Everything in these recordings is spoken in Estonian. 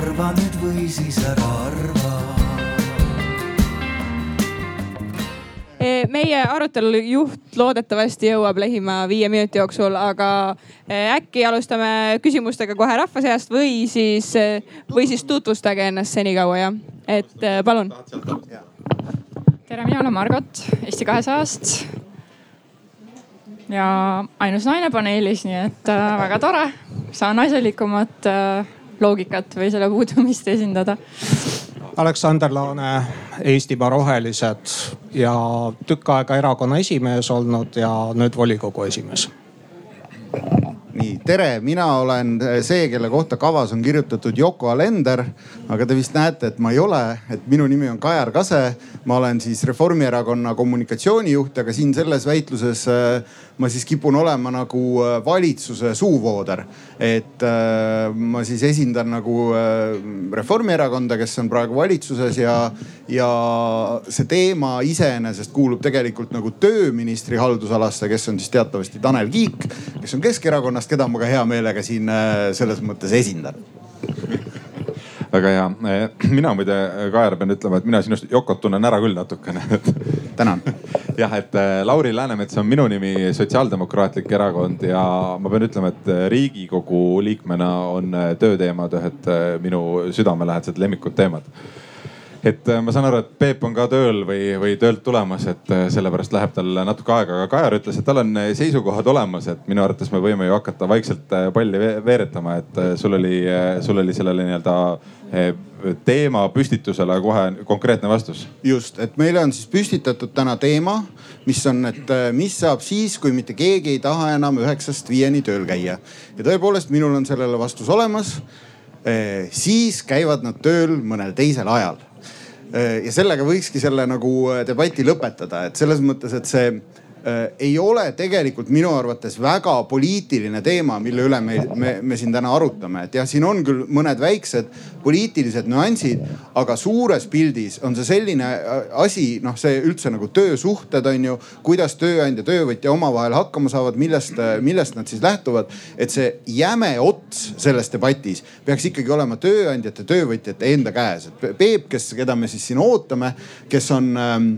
arva nüüd või siis ära arva Eh, meie arutelu juht loodetavasti jõuab lähima viie minuti jooksul, aga eh, äkki alustame küsimustega kohe rahva seast või siis, eh, või siis tutvustage ennast senikaua jah, et palun. tere, mina olen Margot Eesti kahesajast. ja ainus naine paneelis, nii et äh, väga tore, saan naiselikumat äh, loogikat või selle puudumist esindada Aleksander Laane, Eestimaa Rohelised ja tükk aega erakonna esimees olnud ja nüüd volikogu esimees. nii, tere, mina olen see, kelle kohta kavas on kirjutatud Yoko Alender. aga te vist näete, et ma ei ole, et minu nimi on Kajar Kase. ma olen siis Reformierakonna kommunikatsioonijuht, aga siin selles väitluses äh, ma siis kipun olema nagu äh, valitsuse suuvooder. et äh, ma siis esindan nagu äh, Reformierakonda, kes on praegu valitsuses ja, ja see teema iseenesest kuulub tegelikult nagu tööministri haldusalasse, kes on siis teatavasti Tanel Kiik, kes on Keskerakonnast, keda ma ka hea meelega siin selles mõttes esindan väga hea. mina muide, Kajar, pean ütlema, et mina sinust Yokot tunnen ära küll natukene tänan. jah, et äh, Lauri Läänemets on minu nimi, Sotsiaaldemokraatlik Erakond ja ma pean ütlema, et riigikogu liikmena on tööteemad ühed minu südamelähedased lemmikud teemad et äh, ma saan aru, et Peep on ka tööl või, või töölt tulemas, et äh, sellepärast läheb tal natuke aega, aga Kajar ütles, et tal on äh, seisukohad olemas, et minu arvates me võime ju hakata vaikselt palli veeretama, et sul oli, sul oli sellele nii-öelda teema püstitusele kohe konkreetne vastus. just, et meile on siis püstitatud täna teema, mis on, et mis saab siis, kui mitte keegi ei taha enam üheksast viieni tööl käia. ja tõepoolest, minul on sellele vastus olemas. siis käivad nad tööl mõnel teisel ajal ja sellega võikski selle nagu äh, debati lõpetada, et selles mõttes, et see Äh, ei ole tegelikult minu arvates väga poliitiline teema, mille üle me, me, me siin täna arutame. et jah, siin on küll mõned väiksed poliitilised nüansid, aga suures pildis on see selline äh, asi, noh, see üldse nagu töösuhted on ju, kuidas tööandja, töövõtja omavahel hakkama saavad, millest, äh, millest nad siis lähtuvad. et see jäme ots selles debatis peaks ikkagi olema tööandjate, töövõtjate enda käes, et Peep, kes, keda me siis siin ootame, kes on ähm,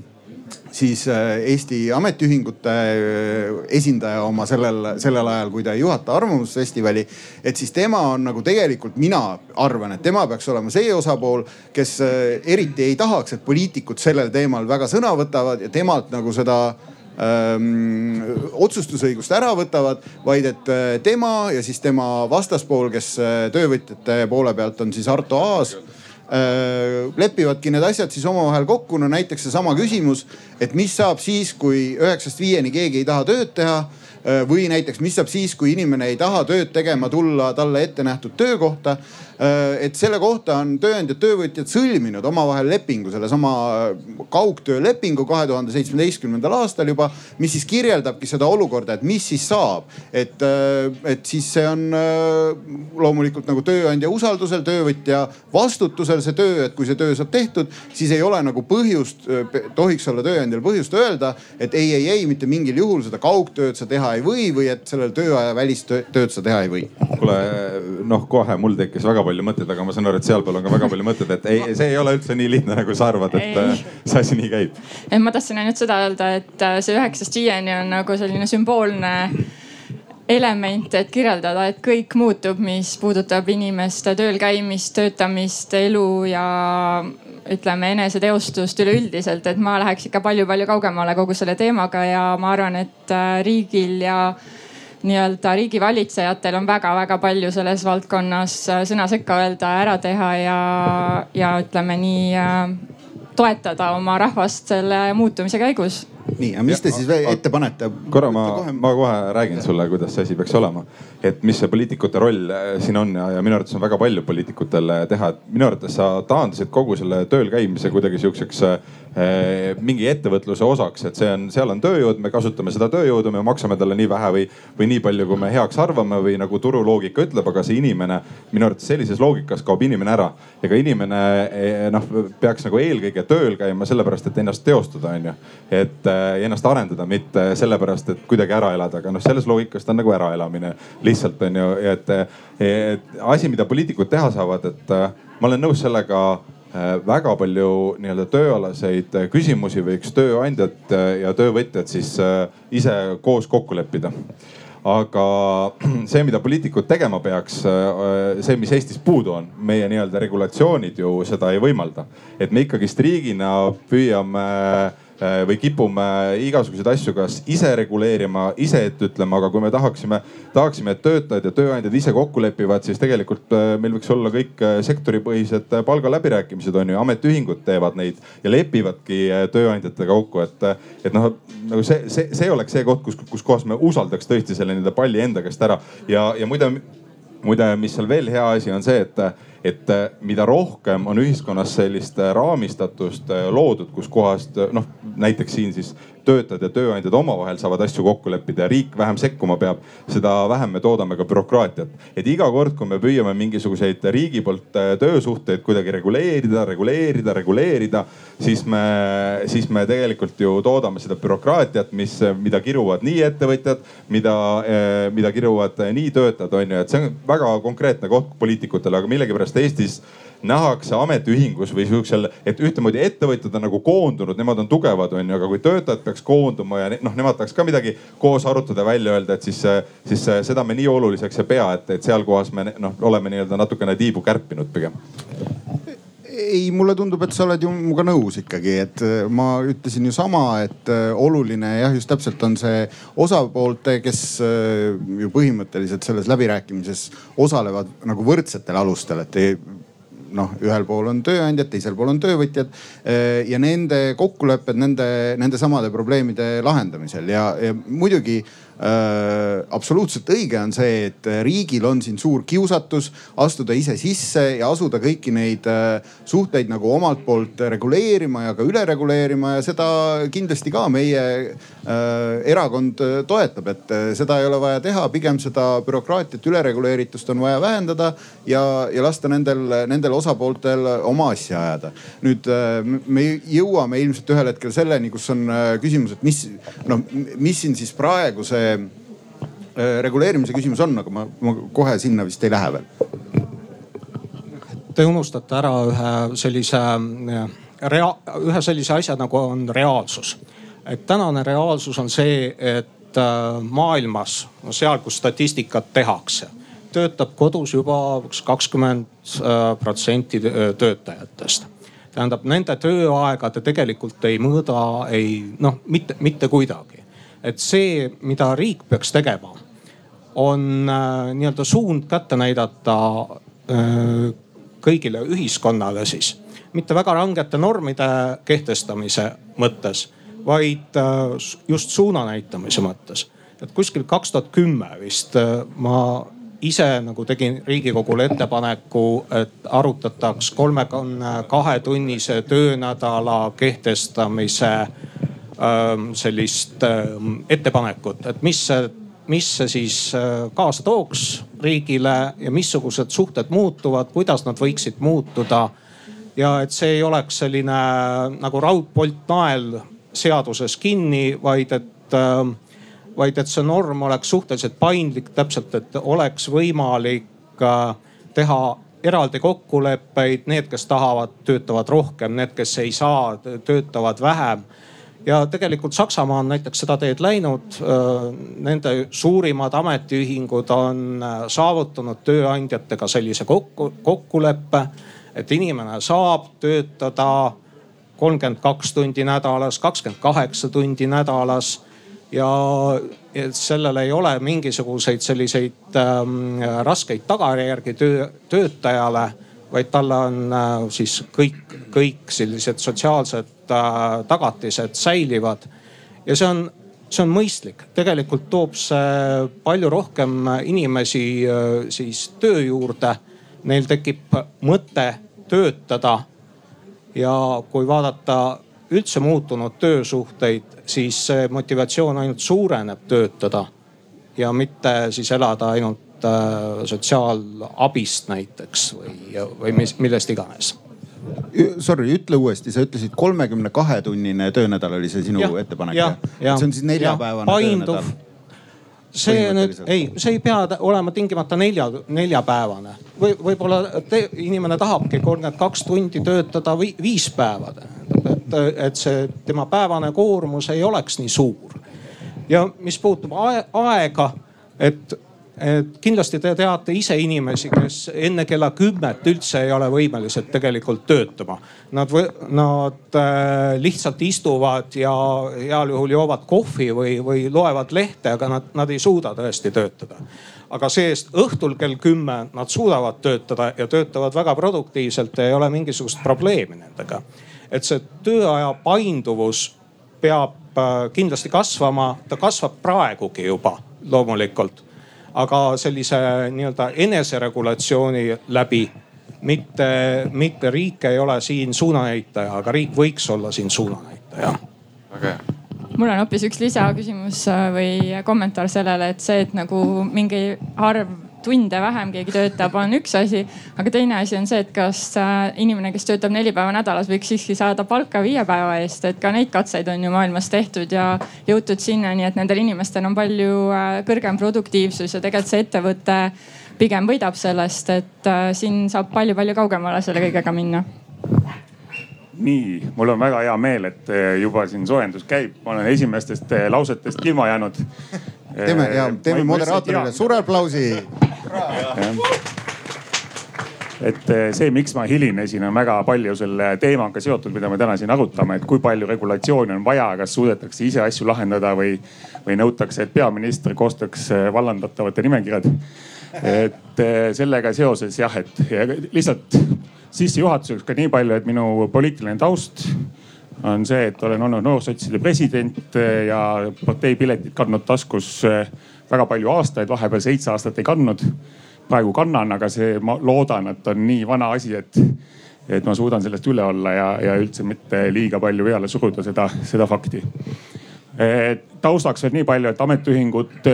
siis äh, Eesti Ametiühingute äh, esindaja oma sellel, sellel ajal, kui ta ei juhata Arvamusfestivali. et siis tema on nagu tegelikult, mina arvan, et tema peaks olema see osapool, kes äh, eriti ei tahaks, et poliitikud sellel teemal väga sõna võtavad ja temalt nagu seda ähm, otsustusõigust ära võtavad, vaid et tema ja siis tema vastaspool, kes töövõtjate poole pealt on siis Arto Aas lepivadki need asjad siis omavahel kokku, no näiteks seesama küsimus, et mis saab siis, kui üheksast viieni keegi ei taha tööd teha äh, või näiteks, mis saab siis, kui inimene ei taha tööd tegema tulla talle ette nähtud töökohta Äh, et selle kohta on tööandjad, töövõtjad sõlminud omavahel lepingu, sellesama kaugtöölepingu kahe tuhande seitsmeteistkümnendal aastal juba, mis siis kirjeldabki seda olukorda, et mis siis saab. et, äh, et siis see on äh, loomulikult nagu tööandja usaldusel, töövõtja vastutusel see töö, et kui see töö saab tehtud, siis ei ole nagu põhjust, tohiks olla tööandjal põhjust öelda, et ei, ei, ei mitte mingil juhul seda kaugtööd sa teha ei või või et sellel tööaja välist tööd sa teha ei või. kuule noh, kohe mul tekkis väga palju palju mõtteid, aga ma saan aru, et sealpool on ka väga palju mõtteid, et ei, see ei ole üldse nii lihtne, nagu sa arvad, et ei. Äh, see asi nii käib. ma tahtsin ainult seda öelda, et äh, see üheksast viieni on nagu selline sümboolne element, et kirjeldada, et kõik muutub, mis puudutab inimeste tööl käimist, töötamist, elu ja ütleme eneseteostust üleüldiselt, et ma läheks ikka palju-palju kaugemale kogu selle teemaga ja ma arvan, et äh, riigil ja nii-öelda riigivalitsejatel on väga-väga palju selles valdkonnas äh, sõna sekka öelda, ära teha ja, ja ütleme nii äh, toetada oma rahvast selle muutumise käigus nii, aga mis te siis veel ette panete? korra ma, ma kohe räägin sulle, kuidas see asi peaks olema. et mis see poliitikute roll äh, siin on ja, ja minu arvates on väga palju poliitikutel teha, et minu arvates sa taandasid kogu selle tööl käimise kuidagi sihukeseks eh, mingi ettevõtluse osaks, et see on, seal on tööjõud, me kasutame seda tööjõudu, me maksame talle nii vähe või, või nii palju, kui me heaks arvame või nagu turuloogika ütleb, aga see inimene, minu arvates sellises loogikas kaob inimene ära. ega inimene eh, noh, peaks nagu eelkõige tööl käima sellepärast, et ennast teostada, onju. et äh, ennast arendada, mitte sellepärast, et kuidagi ära elada, aga noh, selles loogikas ta on nagu äraelamine lihtsalt onju, et, et asi, mida poliitikud teha saavad, et äh, ma olen nõus sellega Äh, väga palju nii-öelda tööalaseid äh, küsimusi võiks tööandjad äh, ja töövõtjad siis ise koos kokku leppida aga see, mida poliitikud tegema peaks, see, mis Eestis puudu on, meie nii-öelda regulatsioonid ju seda ei võimalda. et me ikkagist riigina püüame Äh, või kipume igasuguseid asju kas ise reguleerima, ise ette ütlema, aga kui me tahaksime, tahaksime, et töötajad ja tööandjad ise kokku lepivad, siis tegelikult äh, meil võiks olla kõik äh, sektoripõhised palgaläbirääkimised on ju, ametiühingud teevad neid ja lepivadki tööandjatega kokku, et, et noh, nagu see, see, see oleks see koht, kus, kus kohas me usaldaks tõesti selle nii-öelda palli enda käest ära. Ja, ja muide, muide, mis seal veel hea asi on see, et et äh, mida rohkem on ühiskonnas sellist äh, raamistatust äh, loodud, kuskohast noh, näiteks siin siis töötajad ja tööandjad omavahel saavad asju kokku leppida ja riik vähem sekkuma peab, seda vähem me toodame ka bürokraatiat. et iga kord, kui me püüame mingisuguseid riigi poolt töösuhteid kuidagi reguleerida, reguleerida, reguleerida, siis me, siis me tegelikult ju toodame seda bürokraatiat, mis, mida kiruvad nii ettevõtjad, mida, mida kiruvad nii töötajad, on ju, et see on väga konkreetne koht poliitikutele, aga millegipärast sellepärast Eestis nähakse ametiühingus või sihukesel, et ühtemoodi ettevõtjad on nagu koondunud, nemad on tugevad, onju, aga kui töötajad peaks koonduma ja noh, nemad tahaks ka midagi koos arutada, välja öelda, et siis, siis seda me nii oluliseks ei pea, et, et seal kohas me noh, oleme nii-öelda natukene tiibu kärpinud pigem ei, mulle tundub, et sa oled ju minuga nõus ikkagi, et ma ütlesin ju sama, et oluline jah, just täpselt on see osapoolte, kes ju põhimõtteliselt selles läbirääkimises osalevad nagu võrdsetel alustel, et ei noh, ühel pool on tööandjad, teisel pool on töövõtjad ja nende kokkulepped nende, nende samade probleemide lahendamisel. Ja, ja muidugi Äh, absoluutselt õige on see, et riigil on siin suur kiusatus astuda ise sisse ja asuda kõiki neid äh, suhteid nagu omalt poolt reguleerima ja ka üle reguleerima ja seda kindlasti ka meie äh, erakond toetab, et seda ei ole vaja teha, pigem seda bürokraatiat, ülereguleeritust on vaja vähendada ja, ja lasta nendel, nendel osapooltel oma asja ajada. nüüd me jõuame ilmselt ühel hetkel selleni, kus on küsimus, et mis noh, mis siin siis praegu see Äh, reguleerimise küsimus on, aga ma, ma kohe sinna vist ei lähe veel. Te unustate ära ühe sellise äh, rea-, ühe sellise asja nagu on reaalsus. et tänane reaalsus on see, et äh, maailmas, no seal, kus statistikat tehakse, töötab kodus juba üks kakskümmend protsenti töötajatest tähendab, nende tööaega te tegelikult ei mõõda, ei noh, mitte, mitte kuidagi et see, mida riik peaks tegema, on äh, nii-öelda suund kätte näidata äh, kõigile ühiskonnale siis. mitte väga rangete normide kehtestamise mõttes, vaid äh, just suuna näitamise mõttes. et kuskil kaks tuhat kümme vist ma ise nagu tegin riigikogule ettepaneku, et arutataks kolmekümne kahe tunnise töönädala kehtestamise sellist ähm, ettepanekut, et mis see, mis see siis äh, kaasa tooks riigile ja missugused suhted muutuvad, kuidas nad võiksid muutuda. ja et see ei oleks selline äh, nagu raudpoltnael seaduses kinni, vaid et ähm, vaid et see norm oleks suhteliselt paindlik, täpselt, et oleks võimalik äh, teha eraldi kokkuleppeid, need, kes tahavad, töötavad rohkem, need, kes ei saa, töötavad vähem ja tegelikult Saksamaa on näiteks seda teed läinud. Nende suurimad ametiühingud on saavutanud tööandjatega sellise kokku, kokkuleppe, et inimene saab töötada kolmkümmend kaks tundi nädalas, kakskümmend kaheksa tundi nädalas ja sellel ei ole mingisuguseid selliseid ähm, raskeid tagajärgi töö, töötajale, vaid talle on äh, siis kõik, kõik sellised sotsiaalsed Äh, tagatised säilivad. ja see on, see on mõistlik, tegelikult toob see palju rohkem inimesi äh, siis töö juurde. Neil tekib mõte töötada. ja kui vaadata üldse muutunud töösuhteid, siis motivatsioon ainult suureneb töötada ja mitte siis elada ainult äh, sotsiaalabist näiteks või, või mis, millest iganes. Sorry, ütle uuesti, sa ütlesid kolmekümne kahe tunnine töönädal oli see sinu ja, ettepanek? see on siis neljapäevane töönädal see nüüd ei, see ei pea olema tingimata nelja, neljapäevane või võib-olla inimene tahabki kolmkümmend kaks tundi töötada või viis päeva. et, et see tema päevane koormus ei oleks nii suur. ja mis puutub aega, et et kindlasti te teate ise inimesi, kes enne kella kümmet üldse ei ole võimelised tegelikult töötama. Nad, nad äh, lihtsalt istuvad ja heal juhul joovad kohvi või, või loevad lehte, aga nad, nad ei suuda tõesti töötada. aga see-eest õhtul kell kümme nad suudavad töötada ja töötavad väga produktiivselt ei ole mingisugust probleemi nendega. et see tööaja painduvus peab äh, kindlasti kasvama, ta kasvab praegugi juba loomulikult aga sellise nii-öelda eneseregulatsiooni läbi mitte, mitte riik ei ole siin suunanäitaja, aga riik võiks olla siin suunanäitaja. väga hea mul on hoopis üks lisaküsimus äh, või kommentaar sellele, et see, et nagu mingi arv tunde vähem keegi töötab, on üks asi. aga teine asi on see, et kas äh, inimene, kes töötab neli päeva nädalas, võiks siiski saada palka viie päeva eest, et ka neid katseid on ju maailmas tehtud ja jõutud sinnani, et nendel inimestel on palju äh, kõrgem produktiivsus ja tegelikult see ettevõte pigem võidab sellest, et äh, siin saab palju-palju kaugemale selle kõigega minna nii, mul on väga hea meel, et juba siin soojendus käib, ma olen esimestest lausetest ilma jäänud teeme ja teeme moderaatorile suure aplausi. et eh, see, miks ma hilinesin, on väga palju selle teemaga seotud, mida me täna siin arutame, et kui palju regulatsiooni on vaja, kas suudetakse ise asju lahendada või, või nõutakse, et peaminister koostaks eh, vallandatavate nimekirjad. et eh, sellega seoses jah, et lihtsalt sissejuhatuseks ka nii palju, et minu poliitiline taust on see, et olen olnud noorsotside president eh, ja parteipiletit kandnud taskus eh, väga palju aastaid, vahepeal seitse aastat ei kandnud. praegu kannan, aga see, ma loodan, et on nii vana asi, et, et ma suudan sellest üle olla ja, ja üldse mitte liiga palju peale suruda seda, seda fakti. Eh, taustaks veel nii palju, et ametiühingud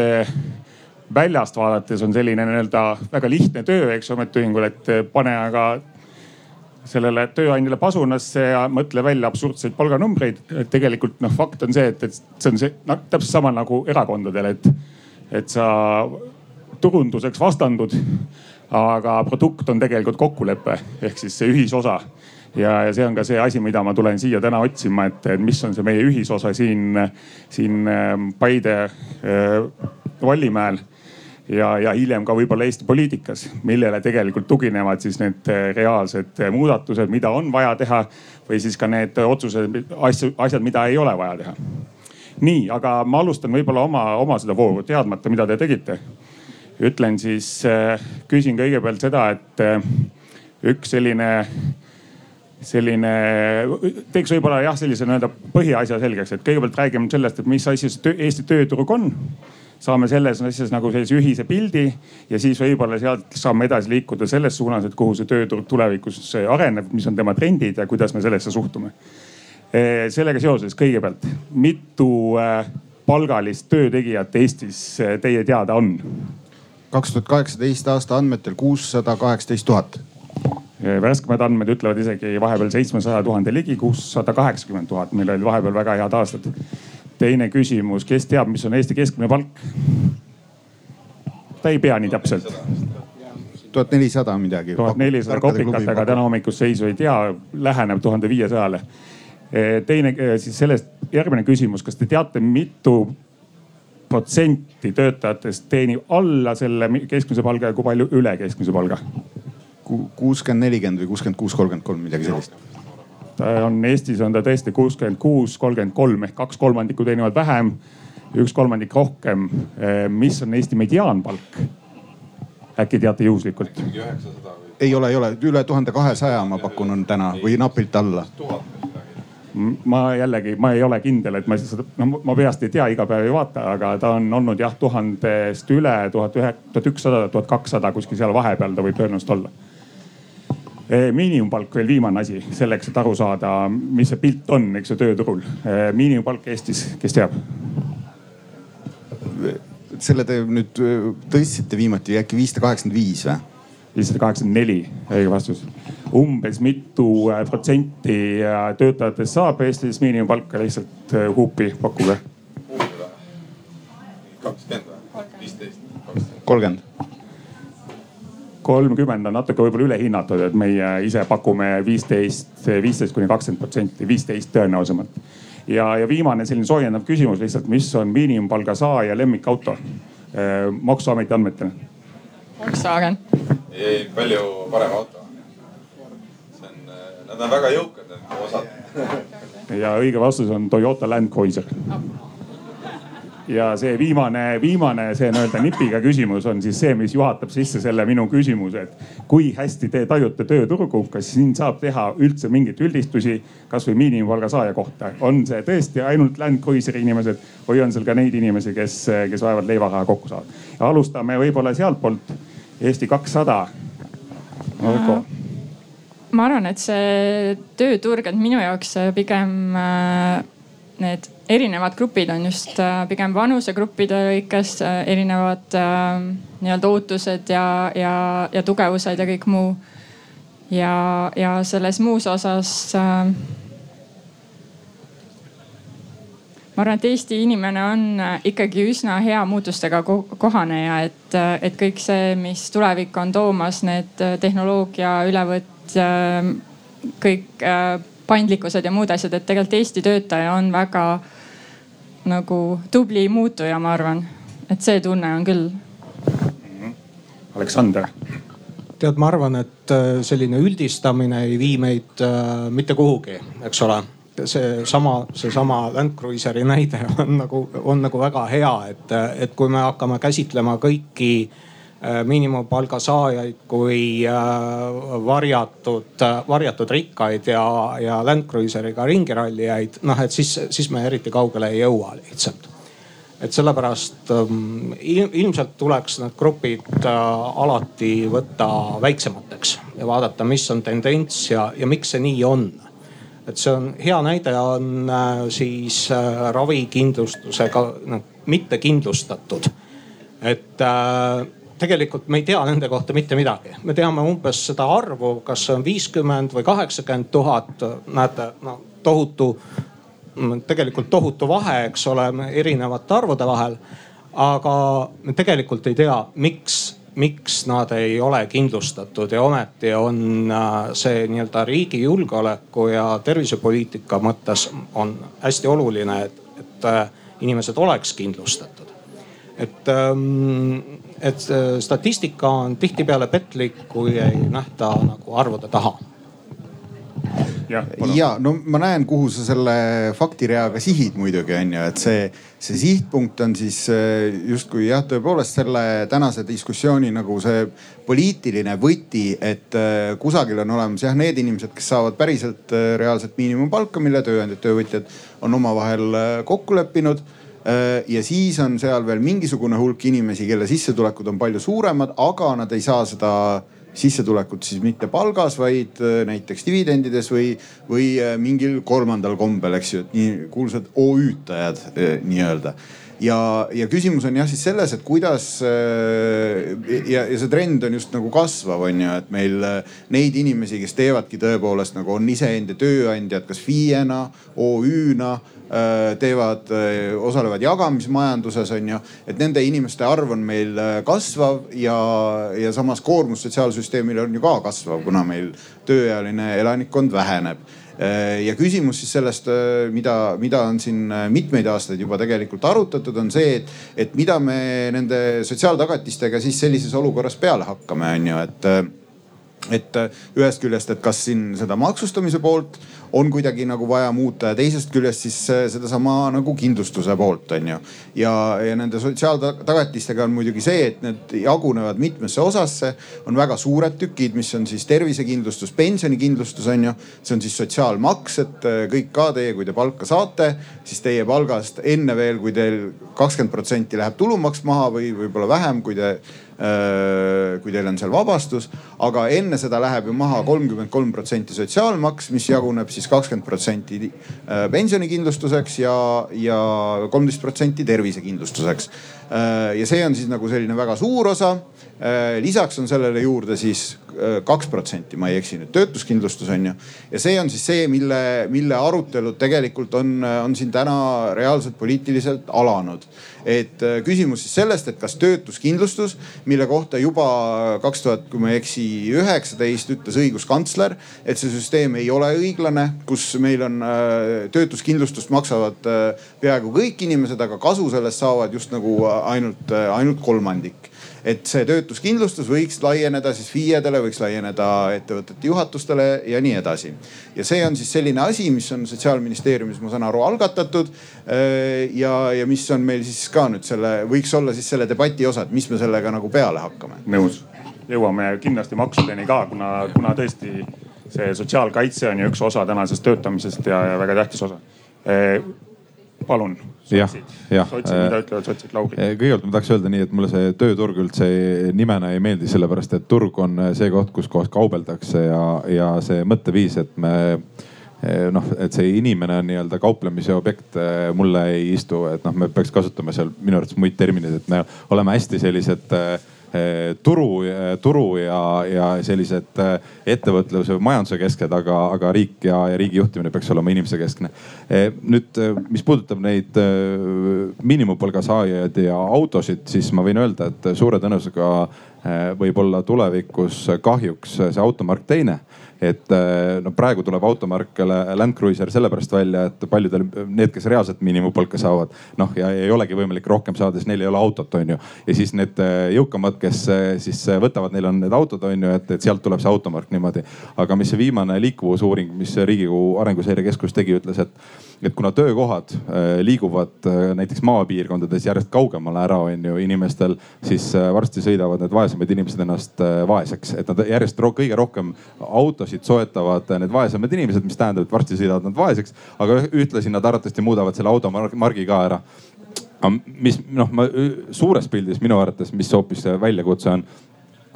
väljast vaadates on selline nii-öelda väga lihtne töö, eks ametiühingul, et pane aga sellele tööandjale pasunasse ja mõtle välja absurdseid palganumbreid. tegelikult noh, fakt on see, et, et see on see noh, täpselt sama nagu erakondadel, et, et sa turunduseks vastandud, aga produkt on tegelikult kokkulepe ehk siis see ühisosa ja, ja see on ka see asi, mida ma tulen siia täna otsima, et, mis on see meie ühisosa siin, siin ähm, Paide äh, Vallimäel ja, ja hiljem ka võib-olla Eesti poliitikas, millele tegelikult tuginevad siis need eh, reaalsed eh, muudatused, mida on vaja teha või siis ka need otsused, asju, asjad, mida ei ole vaja teha. nii, aga ma alustan võib-olla oma, oma seda vooru, teadmata, mida te tegite. ütlen siis, eh, küsin kõigepealt seda, et üks selline selline, teeks võib-olla jah, sellise nii-öelda põhiasja selgeks, et kõigepealt räägime sellest, et mis asi see Eesti tööturg on saame selles asjas nagu sellise ühise pildi ja siis võib-olla sealt saame edasi liikuda selles suunas, et kuhu see tööturg tulevikus areneb, mis on tema trendid ja kuidas me sellesse suhtume. Eh, sellega seoses kõigepealt, mitu eh, palgalist töötegijat Eestis eh, teie teada on? kaks tuhat kaheksateist aasta andmetel kuussada kaheksateist tuhat värskemad andmed ütlevad isegi vahepeal seitsmesaja tuhande ligi, kuussada kaheksakümmend tuhat, meil oli vahepeal väga head aastad teine küsimus, kes teab, mis on Eesti keskmine palk? ta ei pea nii täpselt. tuhat nelisada midagi. tuhat nelisada kopikatega täna hommikust seisu ei tea, läheneb tuhande viiesajale. E, teine e, siis sellest järgmine küsimus, kas te teate, mitu protsenti töötajatest teenib alla selle keskmise palga ja kui palju üle keskmise palga? kuuskümmend, nelikümmend või kuuskümmend kuus, kolmkümmend kolm, midagi sellist on Eestis on ta tõesti kuuskümmend kuus, kolmkümmend kolm ehk kaks kolmandikku teenivad vähem, üks kolmandik rohkem. Eh, mis on Eesti mediaanpalk? äkki teate juhuslikult? ei ole, ei ole, üle tuhande kahesaja ma pakun on täna või napilt alla ma jällegi, ma ei ole kindel, et ma seda, no ma peast ei tea, iga päev ei vaata, aga ta on olnud jah tuhandest üle tuhat ühe, tuhat ükssada, tuhat kakssada kuskil seal vahepeal ta võib tõenäoliselt olla miinimumpalk veel viimane asi selleks, et aru saada, mis see pilt on, eks ju, tööturul. miinimumpalk Eestis, kes teab? selle te nüüd tõstsite viimati äkki viissada kaheksakümmend viis või? viissada kaheksakümmend neli, õige vastus. umbes mitu protsenti töötajatest saab Eestis miinimumpalka, lihtsalt huupi pakkuge. kakskümmend või? viisteist? kolmkümmend kolmkümmend on natuke võib-olla ülehinnatud, et meie ise pakume viisteist, viisteist kuni kakskümmend protsenti, viisteist tõenäosemalt. ja, ja viimane selline soojendav küsimus lihtsalt, mis on miinimumpalga saaja lemmikauto eh, maksuameti andmetel? Volkswagen. ei, palju parem auto. see on, eh, nad on väga jõukad, need osad. ja õige vastus on Toyota Land Cruiser oh ja see viimane, viimane see nii-öelda nipiga küsimus on siis see, mis juhatab sisse selle minu küsimuse, et kui hästi te tajute tööturgu, kas siin saab teha üldse mingeid üldistusi, kasvõi miinimumpalga saaja kohta. on see tõesti ainult Land Cruiseri inimesed või on seal ka neid inimesi, kes, kes vaevalt leivaraha kokku saavad? alustame võib-olla sealtpoolt Eesti kakssada. Marko ma arvan, et see tööturg, et minu jaoks pigem äh, need erinevad grupid on just äh, pigem vanusegruppide lõikes äh, erinevad äh, nii-öelda ootused ja, ja, ja tugevused ja kõik muu. ja, ja selles muus osas äh, ma arvan, et Eesti inimene on ikkagi üsna hea muutustega kohaneja, et, et kõik see, mis tulevik on toomas, need tehnoloogia ülevõtt, kõik paindlikkused ja muud asjad, et tegelikult Eesti töötaja on väga nagu tubli muutuja, ma arvan. et see tunne on küll. Aleksander tead, ma arvan, et äh, selline üldistamine ei vii meid äh, mitte kuhugi, eks ole. seesama, seesama Land Cruiseri näide on nagu, on nagu väga hea, et, et kui me hakkame käsitlema kõiki Äh, miinimumpalga saajaid kui äh, varjatud, äh, varjatud rikkaid ja, ja Land Cruiseriga ringirallijaid, noh et siis, siis me eriti kaugele ei jõua lihtsalt. et sellepärast ähm, ilmselt tuleks need grupid alati võtta väiksemateks ja vaadata, mis on tendents ja, ja miks see nii on et see on hea näide on siis ravikindlustusega noh mitte kindlustatud. et äh, tegelikult me ei tea nende kohta mitte midagi. me teame umbes seda arvu, kas see on viiskümmend või kaheksakümmend tuhat. näete, no tohutu, tegelikult tohutu vahe, eks ole, erinevate arvude vahel. aga me tegelikult ei tea, miks miks nad ei ole kindlustatud ja ometi on äh, see nii-öelda riigi julgeoleku ja tervisepoliitika mõttes on hästi oluline, et, et äh, inimesed oleks kindlustatud. et ähm, et statistika on tihtipeale petlik, kui ei nähta nagu arvude taha. Ja, ja no ma näen, kuhu sa selle faktireaga sihid muidugi on ju, et see, see sihtpunkt on siis äh, justkui jah, tõepoolest selle tänase diskussiooni nagu see poliitiline võti, et äh, kusagil on olemas jah need inimesed, kes saavad päriselt äh, reaalset miinimumpalka, mille tööandjad, töövõtjad on omavahel kokku leppinud Äh, ja siis on seal veel mingisugune hulk inimesi, kelle sissetulekud on palju suuremad, aga nad ei saa seda sissetulekut siis mitte palgas, vaid äh, näiteks dividendides või, või äh, mingil kolmandal kombel, eks ju, et nii kuulsad OÜ-tajad nii-öelda ja, ja küsimus on jah siis selles, et kuidas ja, ja see trend on just nagu kasvav, on ju, et meil neid inimesi, kes teevadki tõepoolest nagu on iseenda tööandjad, kas FIE-na, OÜ-na Äh, teevad, äh, osalevad jagamismajanduses on ju. et nende inimeste arv on meil äh, kasvav ja, ja samas koormus sotsiaalsüsteemile on ju ka kasvav, kuna meil tööealine elanikkond väheneb ja küsimus siis sellest, mida, mida on siin mitmeid aastaid juba tegelikult arutatud, on see, et, et mida me nende sotsiaaltagatistega siis sellises olukorras peale hakkame, on ju, et et ühest küljest, et kas siin seda maksustamise poolt on kuidagi nagu vaja muuta ja teisest küljest siis sedasama nagu kindlustuse poolt on ju. ja, ja nende sotsiaaltagatistega on muidugi see, et need jagunevad mitmesse osasse, on väga suured tükid, mis on siis tervisekindlustus, pensionikindlustus on ju. see on siis sotsiaalmaks, et kõik ka teie, kui te palka saate, siis teie palgast enne veel, kui teil kakskümmend protsenti läheb tulumaks maha või võib-olla vähem, kui te Äh, kui teil on seal vabastus. aga enne seda läheb ju maha kolmkümmend kolm protsenti sotsiaalmaks, mis jaguneb siis kakskümmend protsenti äh, pensionikindlustuseks ja, ja kolmteist protsenti tervisekindlustuseks. Äh, ja see on siis nagu selline väga suur osa. Lisaks on sellele juurde siis kaks protsenti, ma ei eksi nüüd, töötuskindlustus on ju. ja see on siis see, mille, mille arutelud tegelikult on, on siin täna reaalselt poliitiliselt alanud et äh, küsimus siis sellest, et kas töötuskindlustus, mille kohta juba kaks tuhat, kui ma ei eksi, üheksateist ütles õiguskantsler, et see süsteem ei ole õiglane, kus meil on äh, töötuskindlustust maksavad äh, peaaegu kõik inimesed, aga kasu sellest saavad just nagu ainult, ainult kolmandik et see töötuskindlustus võiks laieneda siis FIE-dele, võiks laieneda ettevõtete juhatustele ja nii edasi. ja see on siis selline asi, mis on sotsiaalministeeriumis, ma saan aru, algatatud. Äh, ja, ja mis on meil siis ka nüüd selle, võiks olla siis selle debati osa, et mis me sellega nagu peale hakkame. nõus, jõuame kindlasti maksudeni ka, kuna, kuna tõesti see sotsiaalkaitse on ju üks osa tänasest töötamisest ja, ja väga tähtis osa äh, palun. jah. sotsid, mida ütlevad sotsid, Lauri? Eh, kõigepealt ma tahaks öelda nii, et mulle see tööturg üldse nimena ei meeldi, sellepärast et turg on see koht, kus kohas kaubeldakse ja, ja see mõtteviis, et me noh, et see inimene on nii-öelda kauplemise objekt mulle ei istu, et noh, me peaks kasutama seal minu arvates muid termineid, et me oleme hästi sellised äh, turu, turu ja, ja sellised eh, ettevõtluse või majanduse kesked, aga, aga riik ja, ja riigi juhtimine peaks olema inimese keskne. Eh, nüüd, mis puudutab neid miinimumpalga saajaid ja autosid, siis ma võin öelda, et suure tõenäosusega võib olla tulevikus kahjuks see automark teine et äh, no praegu tuleb automarkele Land Cruiser sellepärast välja, et paljudel need, kes reaalselt miinimumpalka saavad, noh ja ei olegi võimalik rohkem saada, sest neil ei ole autot, on ju. ja siis need äh, jõukamad, kes äh, siis võtavad, neil on need autod, on ju, et, et sealt tuleb see automark niimoodi. aga mis see viimane liikuvusuuring, mis Riigikogu Arenguseire Keskus tegi, ütles, et et kuna töökohad liiguvad näiteks maapiirkondades järjest kaugemale ära, on ju inimestel, siis varsti sõidavad need vaesemad inimesed ennast vaeseks, et nad järjest ro kõige rohkem autosid soetavad need vaesemad inimesed, mis tähendab, et varsti sõidavad nad vaeseks, aga ühtlasi nad arvatavasti muudavad selle automargi ka ära. Mis noh, ma suures pildis minu arvates, mis hoopis väljakutse on,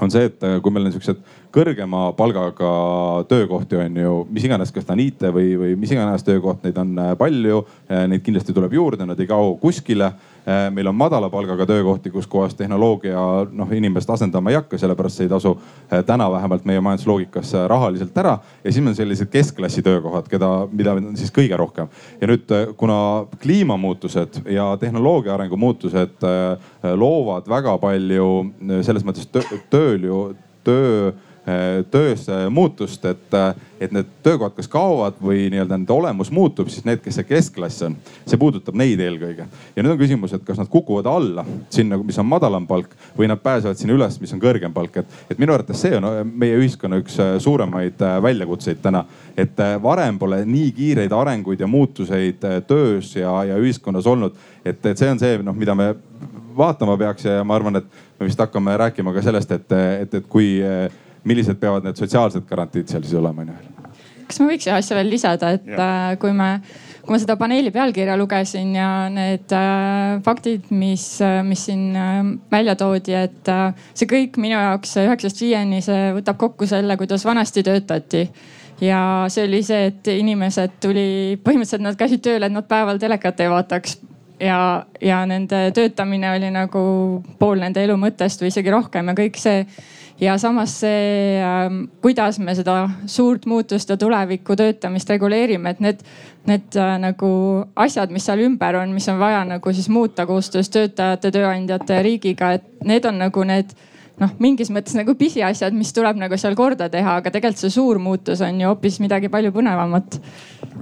on see, et kui meil on siuksed kõrgema palgaga töökohti on ju, mis iganes, kas ta on IT või, või mis iganes töökoht, neid on äh, palju. Äh, neid kindlasti tuleb juurde, nad ei kao kuskile. Äh, meil on madala palgaga töökohti, kus kohas tehnoloogia noh inimest asendama ei hakka, sellepärast see ei tasu täna vähemalt meie majandusloogikas rahaliselt ära. ja siis on sellised keskklassi töökohad, keda, mida on siis kõige rohkem. ja nüüd, kuna kliimamuutused ja tehnoloogia arengu muutused loovad väga palju selles mõttes tööl ju töö töös äh, muutust, et, äh, et need töökohad kas kaovad või nii-öelda nende olemus muutub, siis need, kes see keskklass on, see puudutab neid eelkõige. ja nüüd on küsimus, et kas nad kukuvad alla sinna, mis on madalam palk või nad pääsevad sinna üles, mis on kõrgem palk, et, et minu arvates see on meie ühiskonna üks suuremaid väljakutseid täna. et varem pole nii kiireid arenguid ja muutuseid töös ja, ja ühiskonnas olnud, et, et see on see, noh, mida me vaatama peaks ja ma arvan, et me vist hakkame rääkima ka sellest, et, et, et kui millised peavad need sotsiaalsed garantiid seal siis olema, onju. kas ma võiks ühe asja veel lisada, et ja. Äh, kui me, kui ma seda paneeli pealkirja lugesin ja need äh, faktid, mis, äh, mis siin äh, välja toodi, et äh, see kõik minu jaoks üheksast viieni, see võtab kokku selle, kuidas vanasti töötati ja see oli see, et inimesed tuli, põhimõtteliselt nad käisid tööle, et nad päeval telekat ei vaataks ja, ja nende töötamine oli nagu pool nende elu mõttest või isegi rohkem ja kõik see. Ja samas see, ähm, kuidas me seda suurt muutust ja tuleviku töötamist reguleerime, et need, need äh, nagu asjad, mis seal ümber on, mis on vaja nagu siis muuta koostöös töötajate, tööandjate ja riigiga, et need on nagu need noh, mingis mõttes nagu pisiasjad, mis tuleb nagu seal korda teha, aga tegelikult see suur muutus on ju hoopis midagi palju põnevamat.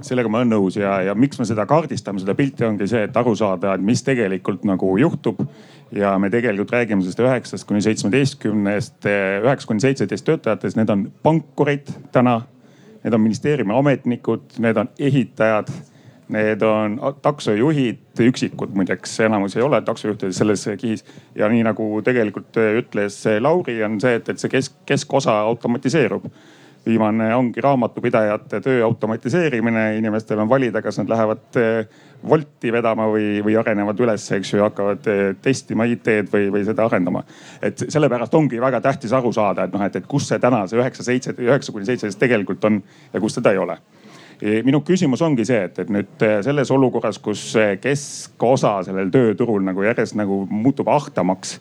sellega ma olen nõus ja, ja miks me seda kaardistame, seda pilti ongi see, et aru saada, et mis tegelikult nagu juhtub. Ja me tegelikult räägime sellest üheksast kuni seitsmeteistkümnest, üheksa kuni seitseteist töötajatest, need on pankurid täna. Need on ministeeriumi ametnikud, need on ehitajad Need on taksojuhid, üksikud muideks, enamus ei ole taksojuhtide selles kihis. ja nii nagu tegelikult ütles Lauri, on see, et, et see kesk, keskosa automatiseerub viimane ongi raamatupidajate töö automatiseerimine, inimestel on valida, kas nad lähevad Wolti vedama või, või arenevad üles, eks ju, hakkavad testima IT-d või, või seda arendama. et sellepärast ongi väga tähtis aru saada, et noh, et, et kus see täna see üheksa, seitse, üheksa kuni seitseteist tegelikult on ja kus seda ei ole minu küsimus ongi see, et, et nüüd äh, selles olukorras, kus keskosa sellel tööturul nagu järjest nagu muutub ahtamaks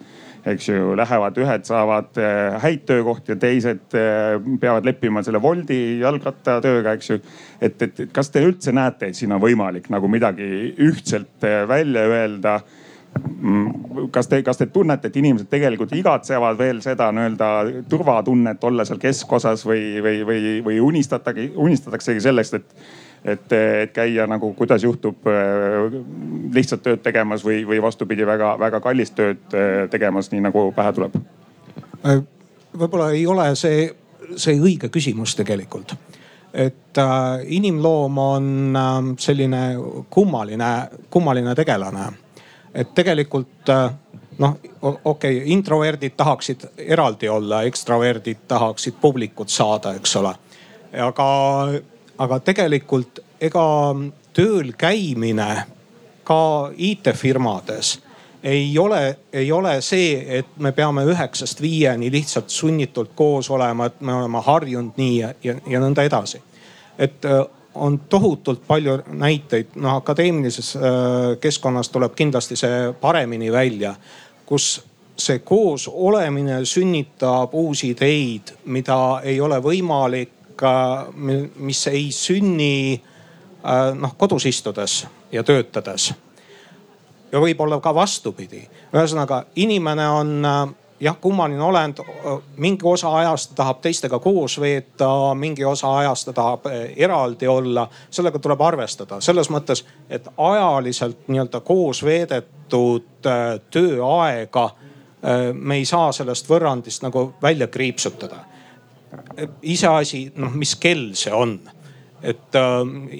eks ju, lähevad ühed saavad äh, häid töökohti ja teised äh, peavad leppima selle Woldi jalgrattatööga, eks ju. et, et kas te üldse näete, et siin on võimalik nagu midagi ühtselt välja öelda kas te, kas te tunnete, et inimesed tegelikult igatsevad veel seda nii-öelda turvatunnet olla seal keskosas või, või, või, või unistatage, unistataksegi sellest, et, et, et käia nagu kuidas juhtub äh, lihtsalt tööd tegemas või, või vastupidi, väga-väga kallist tööd äh, tegemas, nii nagu pähe tuleb? Äh, võib-olla ei ole see, see õige küsimus tegelikult et äh, inimloom on äh, selline kummaline, kummaline tegelane et tegelikult äh, noh, okei okay,, introverdid tahaksid eraldi olla, ekstraverdid tahaksid publikut saada, eks ole. aga, aga tegelikult ega tööl käimine ka IT-firmades ei ole, ei ole see, et me peame üheksast viieni lihtsalt sunnitult koos olema, et me oleme harjunud nii ja, ja, ja nõnda edasi. et äh, on tohutult palju näiteid, noh akadeemilises äh, keskkonnas tuleb kindlasti see paremini välja, kus see koos olemine sünnitab uusi ideid, mida ei ole võimalik, äh, mis ei sünni äh, noh kodus istudes ja töötades. ja võib-olla ka vastupidi, ühesõnaga inimene on jah, kummaline olend, mingi osa ajast ta tahab teistega koos veeta, mingi osa ajast ta tahab eh, eraldi olla. sellega tuleb arvestada selles mõttes, et ajaliselt nii-öelda koos veedetud eh, tööaega eh, me ei saa sellest võrrandist nagu välja kriipsutada. iseasi, noh, mis kell see on et äh,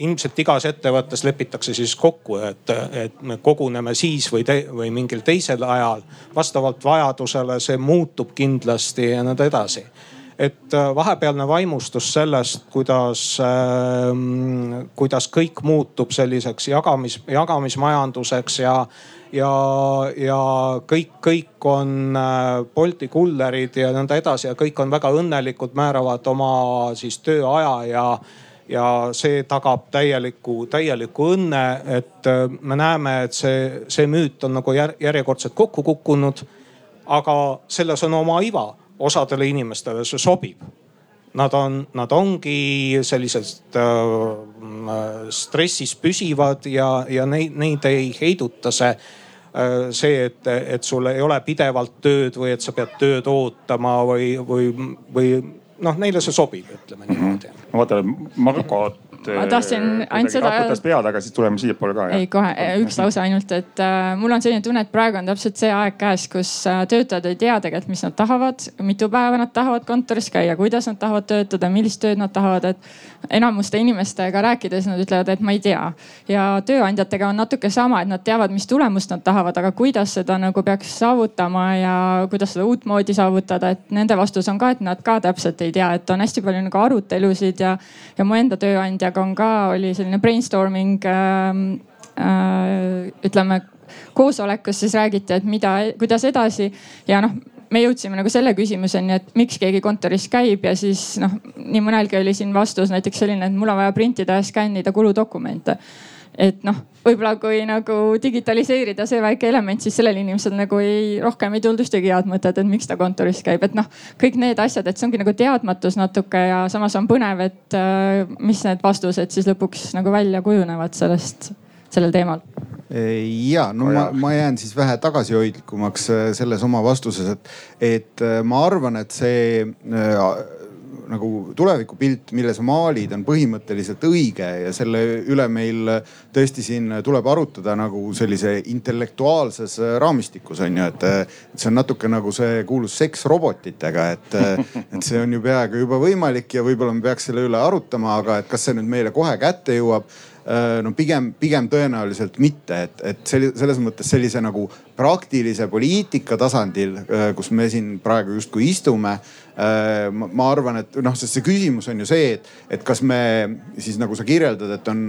ilmselt igas ettevõttes lepitakse siis kokku, et, et me koguneme siis või, või mingil teisel ajal. vastavalt vajadusele see muutub kindlasti ja nõnda edasi. et äh, vahepealne vaimustus sellest, kuidas äh,, kuidas kõik muutub selliseks jagamis, jagamismajanduseks ja ja, ja kõik, kõik on äh, Bolti kullerid ja nõnda edasi ja kõik on väga õnnelikud, määravad oma siis tööaja ja ja see tagab täieliku, täieliku õnne, et äh, me näeme, et see, see müüt on nagu järjekordselt kokku kukkunud. aga selles on oma iva, osadele inimestele see sobib. Nad on, nad ongi sellised äh, stressis püsivad ja, ja neid, neid ei heiduta see äh, see, et, et sul ei ole pidevalt tööd või et sa pead tööd ootama või, või, või noh, neile see sobib, ütleme niimoodi mm. -hmm. ma vaatan, Marko ma tahtsin ainult seda. raputas pead, aga siis tuleme siiapoole ka. ei, kohe üks lause ainult, et äh, mul on selline tunne, et praegu on täpselt see aeg käes, kus äh, töötajad ei tea tegelikult, mis nad tahavad, mitu päeva nad tahavad kontoris käia, kuidas nad tahavad töötada, millist tööd nad tahavad, et enamuste inimestega rääkides nad ütlevad, et ma ei tea. ja tööandjatega on natuke sama, et nad teavad, mis tulemust nad tahavad, aga kuidas seda nagu peaks saavutama ja kuidas seda uutmoodi saavutada, et nende vastus on ka, et nad ka täpselt ei tea, et on hästi palju nagu arutelusid ja, ja mu enda tööandja Andreaga on ka, oli selline brainstorming äh, äh, ütleme koosolek, kus siis räägiti, et mida, kuidas edasi. Ja noh me jõudsime nagu selle küsimuseni, et miks keegi kontoris käib ja siis noh, nii mõnelgi oli siin vastus näiteks selline, et mul on vaja printida ja skännida kuludokumente et noh, võib-olla kui nagu digitaliseerida see väike element, siis sellel inimesel nagu ei, rohkem ei tulnud ühtegi head mõtet, et miks ta kontoris käib, et noh, kõik need asjad, et see ongi nagu teadmatus natuke ja samas on põnev, et äh, mis need vastused siis lõpuks nagu välja kujunevad sellest, sellel teemal. Ja no ma, ma jään siis vähe tagasihoidlikumaks äh, selles oma vastuses, et, et äh, ma arvan, et see nagu tulevikupilt, mille sa maalid, on põhimõtteliselt õige ja selle üle meil tõesti siin tuleb arutada nagu sellise intellektuaalses raamistikus on ju, et. et see on natuke nagu see kuulus seks robotitega, et, et see on ju peaaegu juba võimalik ja võib-olla me peaks selle üle arutama, aga et kas see nüüd meile kohe kätte jõuab no pigem, pigem tõenäoliselt mitte, et, et selles mõttes sellise nagu praktilise poliitika tasandil, äh, kus me siin praegu justkui istume Äh, ma arvan, et noh, sest see küsimus on ju see, et, et kas me siis nagu sa kirjeldad, et on,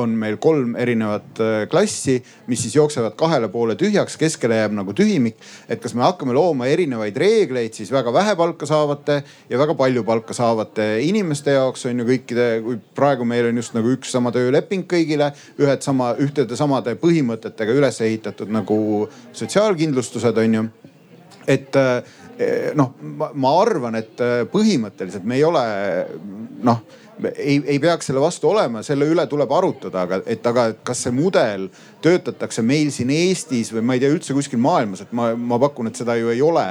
on meil kolm erinevat äh, klassi, mis siis jooksevad kahele poole tühjaks, keskele jääb nagu tühimik. et kas me hakkame looma erinevaid reegleid siis väga vähe palka saavate ja väga palju palka saavate inimeste jaoks on ju kõikide, kui praegu meil on just nagu üks sama tööleping kõigile, ühed sama, ühtede samade põhimõtetega üles ehitatud nagu sotsiaalkindlustused on ju. Et äh, Eh, noh, ma arvan, et eh, põhimõtteliselt me ei ole noh ei, ei peaks selle vastu olema, selle üle tuleb arutada, aga et aga kas see mudel töötatakse meil siin Eestis või ma ei tea üldse kuskil maailmas, et ma, ma pakun, et seda ju ei ole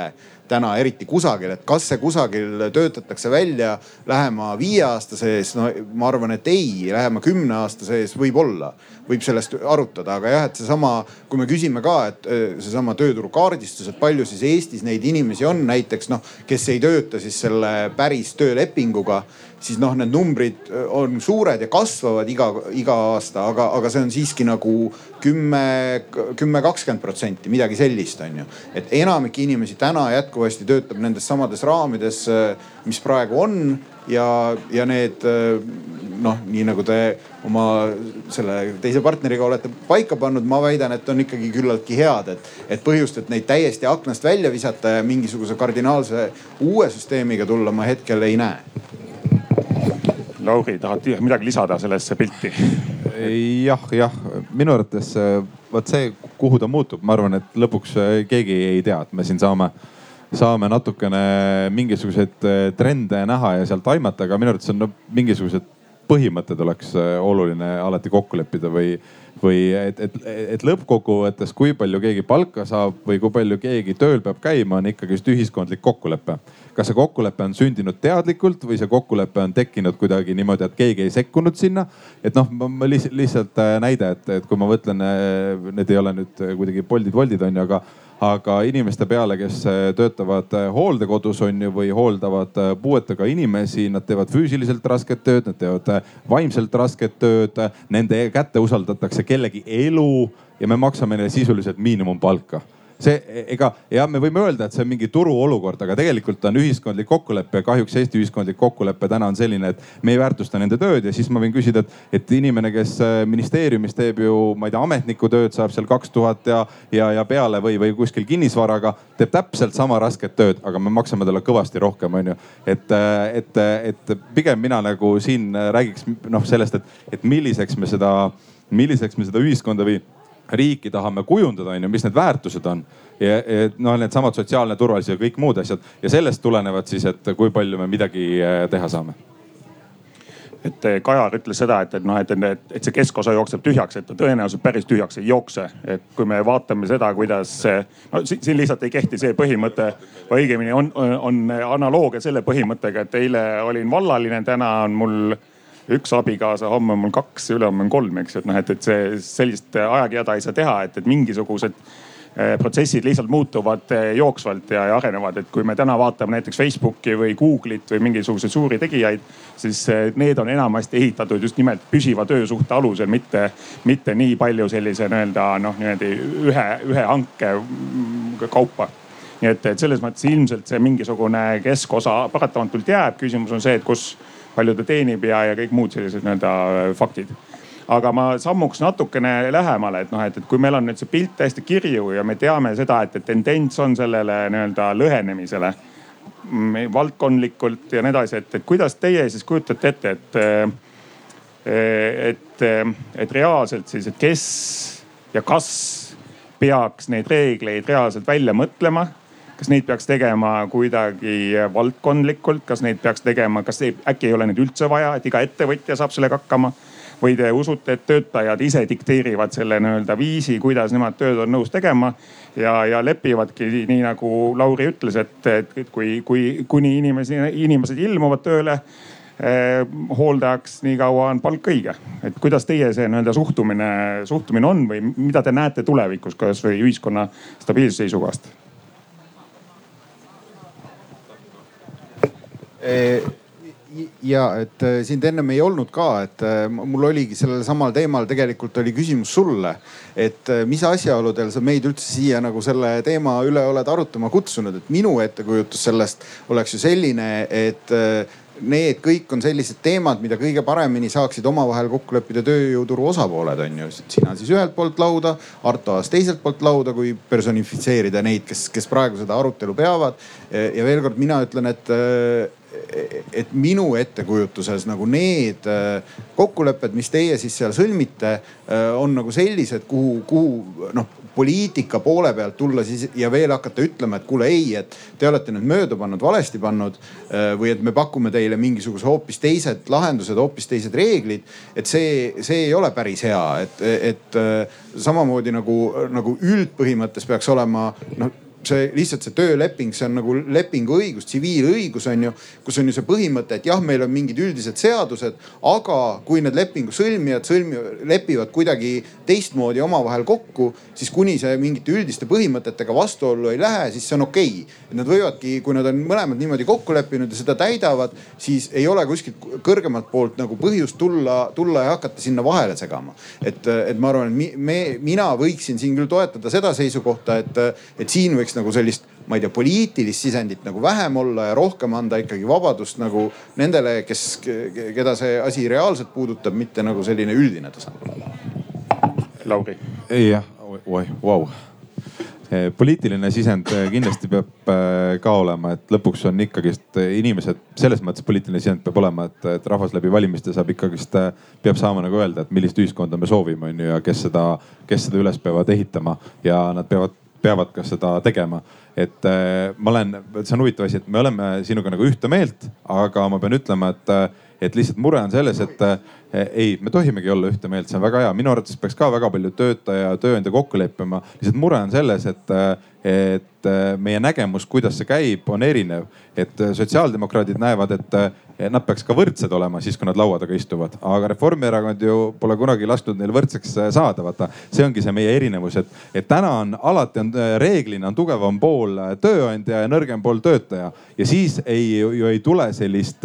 täna eriti kusagil, et kas see kusagil töötatakse välja lähema viie aasta sees, no ma arvan, et ei, lähema kümne aasta sees võib-olla, võib sellest arutada, aga jah, et seesama, kui me küsime ka, et äh, seesama tööturukaardistus, et palju siis Eestis neid inimesi on näiteks noh, kes ei tööta siis selle päris töölepinguga siis noh, need numbrid äh, on suured ja kasvavad iga, iga aasta, aga, aga see on siiski nagu kümme, kümme, kakskümmend protsenti, midagi sellist on ju. et enamik inimesi täna jätkuvasti töötab nendes samades raamides, äh, mis praegu on ja, ja need äh, noh, nii nagu te oma selle teise partneriga olete paika pannud, ma väidan, et on ikkagi küllaltki head, et, et põhjust, et neid täiesti aknast välja visata ja mingisuguse kardinaalse uue süsteemiga tulla, ma hetkel ei näe Lauri, tahad midagi lisada sellesse pilti? jah, jah, minu arvates äh, vot see, kuhu ta muutub, ma arvan, et lõpuks äh, keegi ei tea, et me siin saame, saame natukene mingisuguseid äh, trende näha ja sealt aimata, aga minu arvates on no, mingisugused põhimõtted oleks oluline alati kokku leppida või või et, et, et lõppkokkuvõttes, kui palju keegi palka saab või kui palju keegi tööl peab käima, on ikkagist ühiskondlik kokkulepe. Kas see kokkulepe on sündinud teadlikult või see kokkulepe on tekkinud kuidagi niimoodi, et keegi ei sekkunud sinna. et noh, ma lihtsalt, äh, näide, et, et kui ma mõtlen, äh, need ei ole nüüd kuidagi Boltid-Woldid on ju, aga aga inimeste peale, kes äh, töötavad äh, hooldekodus on ju või hooldavad äh, puuetega inimesi, nad teevad füüsiliselt rasket tööd, nad teevad vaimselt rasket tööd, nende kätte usaldatakse kellegi elu ja me maksame neile sisuliselt miinimumpalka see ega ja me võime öelda, et see on mingi turuolukord, aga tegelikult on ühiskondlik kokkulepe. kahjuks Eesti ühiskondlik kokkulepe täna on selline, et me ei väärtusta nende tööd ja siis ma võin küsida, et, et inimene, kes äh, ministeeriumis teeb ju, ma ei tea, ametniku tööd, saab seal kaks tuhat ja, ja, ja peale või, või kuskil kinnisvaraga, teeb täpselt sama rasket tööd, aga me maksame talle kõvasti rohkem, onju. et, äh, et, et pigem mina nagu siin räägiks noh sellest, et, et milliseks me seda, milliseks me seda ühiskonda või riiki tahame kujundada, on ju, mis need väärtused on. noh, needsamad sotsiaalne turvalisus ja kõik muud asjad ja sellest tulenevad siis, et kui palju me midagi eh, teha saame et eh, Kajar ütles seda, et, et noh, et, et, et see keskosa jookseb tühjaks, et ta tõenäoliselt päris tühjaks ei jookse. et kui me vaatame seda, kuidas no siin lihtsalt ei kehti see põhimõte, õigemini on, on analoogia selle põhimõttega, et eile olin vallaline, täna on mul üks abikaasa, homme on mul kaks, ülehomme on kolm, eks ju, et noh, et, et see sellist ajakirjada ei saa teha, et, et mingisugused eh, protsessid lihtsalt muutuvad eh, jooksvalt ja, ja arenevad, et kui me täna vaatame näiteks Facebooki või Google'it või mingisuguseid suuri tegijaid, siis eh, need on enamasti ehitatud just nimelt püsiva töösuhte alusel, mitte, mitte nii palju sellise nii-öelda noh, niimoodi ühe, ühe hanke mm, kaupa nii et, et selles mõttes ilmselt see mingisugune keskosa paratamatult jääb. küsimus on see, et kus palju ta teenib ja, ja kõik muud sellised nii-öelda äh, faktid. Aga ma sammuks natukene lähemale, et noh, et, et kui meil on nüüd see pilt täiesti kirju ja me teame seda, et, et tendents on sellele nii-öelda lõhenemisele mm, valdkondlikult ja nii edasi, et, et kuidas teie siis kujutate ette, et, äh, et, et reaalselt siis, et kes ja kas peaks neid reegleid reaalselt välja mõtlema kas neid peaks tegema kuidagi valdkondlikult, kas neid peaks tegema, kas ei, äkki ei ole neid üldse vaja, et iga ettevõtja saab sellega hakkama? või te usute, et töötajad ise dikteerivad selle nii-öelda viisi, kuidas nemad tööd on nõus tegema ja, ja lepivadki nii nagu Lauri ütles, et, et kui, kui kuni inimesi, inimesed ilmuvad tööle eh, hooldajaks, nii kaua on palk õige. et kuidas teie see nii-öelda suhtumine, suhtumine on või mida te näete tulevikus kasvõi ühiskonna stabiilsuse seisukohast? Ja et äh, sind ennem ei olnud ka, et äh, mul oligi sellel samal teemal tegelikult oli küsimus sulle. et äh, mis asjaoludel sa meid üldse siia nagu selle teema üle oled arutama kutsunud, et minu ettekujutus sellest oleks ju selline, et need kõik on sellised teemad, mida kõige paremini saaksid omavahel kokku leppida tööjõuturu osapooled on ju. sina siis ühelt poolt lauda, Arto Aas teiselt poolt lauda, kui personifitseerida neid, kes, kes praegu seda arutelu peavad. ja veel kord, mina ütlen, et et minu ettekujutuses nagu need äh, kokkulepped, mis teie siis seal sõlmite, äh, on nagu sellised, kuhu, kuhu noh poliitika poole pealt tulla siis ja veel hakata ütlema, et kuule ei, et te olete nüüd mööda pannud, valesti pannud. Äh, või et me pakume teile mingisuguse hoopis teised lahendused, hoopis teised reeglid. et see, see ei ole päris hea, et, et samamoodi nagu, nagu üldpõhimõttes peaks olema noh see lihtsalt see tööleping, see on nagu lepinguõigus, tsiviilõigus on ju, kus on ju see põhimõte, et jah, meil on mingid üldised seadused, aga kui need lepingu sõlmijad sõlmivad, lepivad kuidagi teistmoodi omavahel kokku, siis kuni see mingite üldiste põhimõtetega vastuollu ei lähe, siis see on okei okay.. nad võivadki, kui nad on mõlemad niimoodi kokku leppinud ja seda täidavad, siis ei ole kuskilt kõrgemalt poolt nagu põhjust tulla, tulla ja hakata sinna vahele segama. et, et ma arvan, et me, mina võiksin siin küll toetada seda seisukohta, et, et siin võiks nagu sellist, ma ei tea, poliitilist sisendit nagu vähem olla ja rohkem anda ikkagi vabadust nagu nendele, kes, keda see asi reaalselt puudutab, mitte nagu selline üldine tasand. Lauri. jah, oi, vau eh, poliitiline sisend eh, kindlasti peab eh, ka olema, et lõpuks on ikkagist inimesed, selles mõttes poliitiline sisend peab olema, et, et rahvas läbi valimiste saab ikkagist, peab saama nagu öelda, et millist ühiskonda me soovime, on ju, ja kes seda, kes seda üles peavad ehitama ja nad peavad peavad ka seda tegema. et äh, ma olen, see on huvitav asi, et me oleme sinuga nagu ühte meelt, aga ma pean ütlema, et, äh, et lihtsalt mure on selles, et äh, ei, me tohimegi olla ühte meelt, see on väga hea, minu arvates peaks ka väga palju töötaja, tööandja kokku leppima. lihtsalt mure on selles, et, et meie nägemus, kuidas see käib, on erinev. et sotsiaaldemokraadid näevad, et nad peaks ka võrdsed olema siis, kui nad laua taga istuvad. aga Reformierakond ju pole kunagi lasknud neil võrdseks saada, vaata. see ongi see meie erinevus, et, et täna on alati on reeglina on tugevam pool tööandja ja nõrgem pool töötaja. ja siis ei, ju ei tule sellist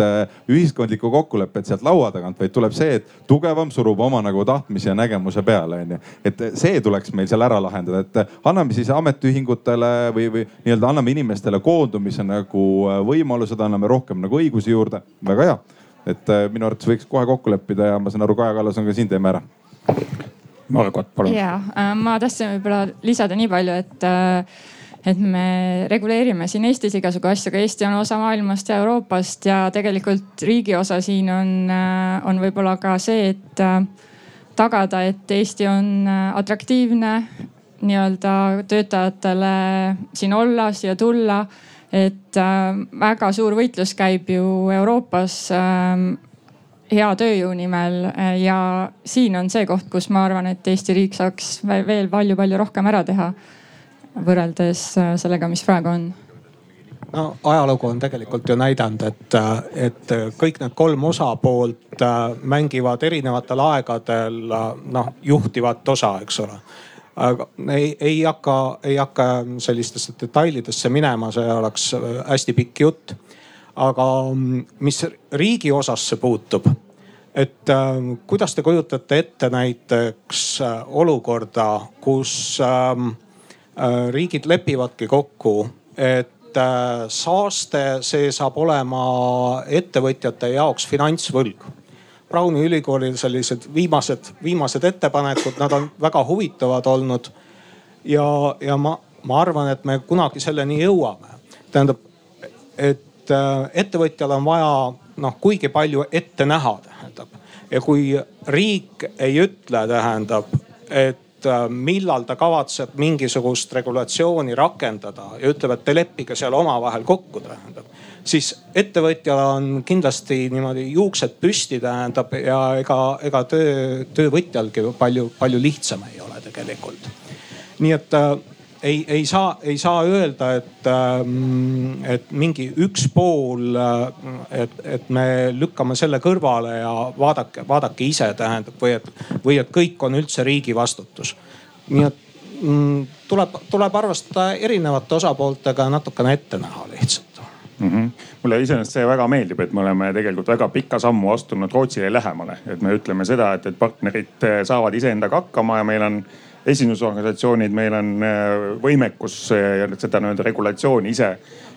ühiskondlikku kokkulepet sealt laua tagant, vaid tuleb see, et tugevam surub oma nagu tahtmise ja nägemuse peale, onju. et see tuleks meil seal ära lahendada, et anname siis ametiühingutele või, või nii-öelda anname inimestele koondumise nagu võimalused, anname rohkem nagu õigusi juurde väga hea. et äh, minu arvates võiks kohe kokku leppida ja ma saan aru, Kaja Kallas on ka siin, teeme ära. Margot, palun. ja äh, ma tahtsin võib-olla lisada nii palju, et äh, et me reguleerime siin Eestis igasugu asju, aga Eesti on osa maailmast ja Euroopast ja tegelikult riigi osa siin on, on võib-olla ka see, et tagada, et Eesti on atraktiivne nii-öelda töötajatele siin olla, siia tulla et äh, väga suur võitlus käib ju Euroopas äh, hea tööjõu nimel äh, ja siin on see koht, kus ma arvan, et Eesti riik saaks veel palju-palju rohkem ära teha võrreldes äh, sellega, mis praegu on? No ajalugu on tegelikult ju näidanud, et, et kõik need kolm osapoolt äh, mängivad erinevatel aegadel noh juhtivat osa, eks ole. Aga ei, ei hakka, ei hakka sellistesse detailidesse minema, see oleks hästi pikk jutt. aga mis riigi osasse puutub, et äh, kuidas te kujutate ette näiteks äh, olukorda, kus äh, riigid lepivadki kokku, et äh, saaste, see saab olema ettevõtjate jaoks finantsvõlg Browni ülikoolil sellised viimased, viimased ettepanekud, nad on väga huvitavad olnud. ja, ja ma, ma arvan, et me kunagi selleni jõuame. tähendab, et äh, ettevõtjal on vaja noh, kuigi palju ette näha, tähendab. ja kui riik ei ütle, tähendab, et äh, millal ta kavatseb mingisugust regulatsiooni rakendada ja ütleb, et te leppige seal omavahel kokku, tähendab. siis ettevõtjal on kindlasti niimoodi juuksed püsti, tähendab ja ega, ega töö, töövõtjalgi palju, palju lihtsam ei ole tegelikult. nii et äh, ei, ei saa, ei saa öelda, et, ähm, et mingi üks pool, äh, et, et me lükkame selle kõrvale ja vaadake, vaadake ise tähendab või et, või et kõik on üldse riigi vastutus. nii et mm, tuleb, tuleb arvestada erinevate osapooltega natukene ette näha lihtsalt mm. -hmm. mulle iseenesest see väga meeldib, et me oleme tegelikult väga pikka sammu astunud Rootsile lähemale, et me ütleme seda, et, et partnerid saavad iseendaga hakkama ja meil on esindusorganisatsioonid, meil on äh, võimekus äh, seda nii-öelda regulatsiooni ise,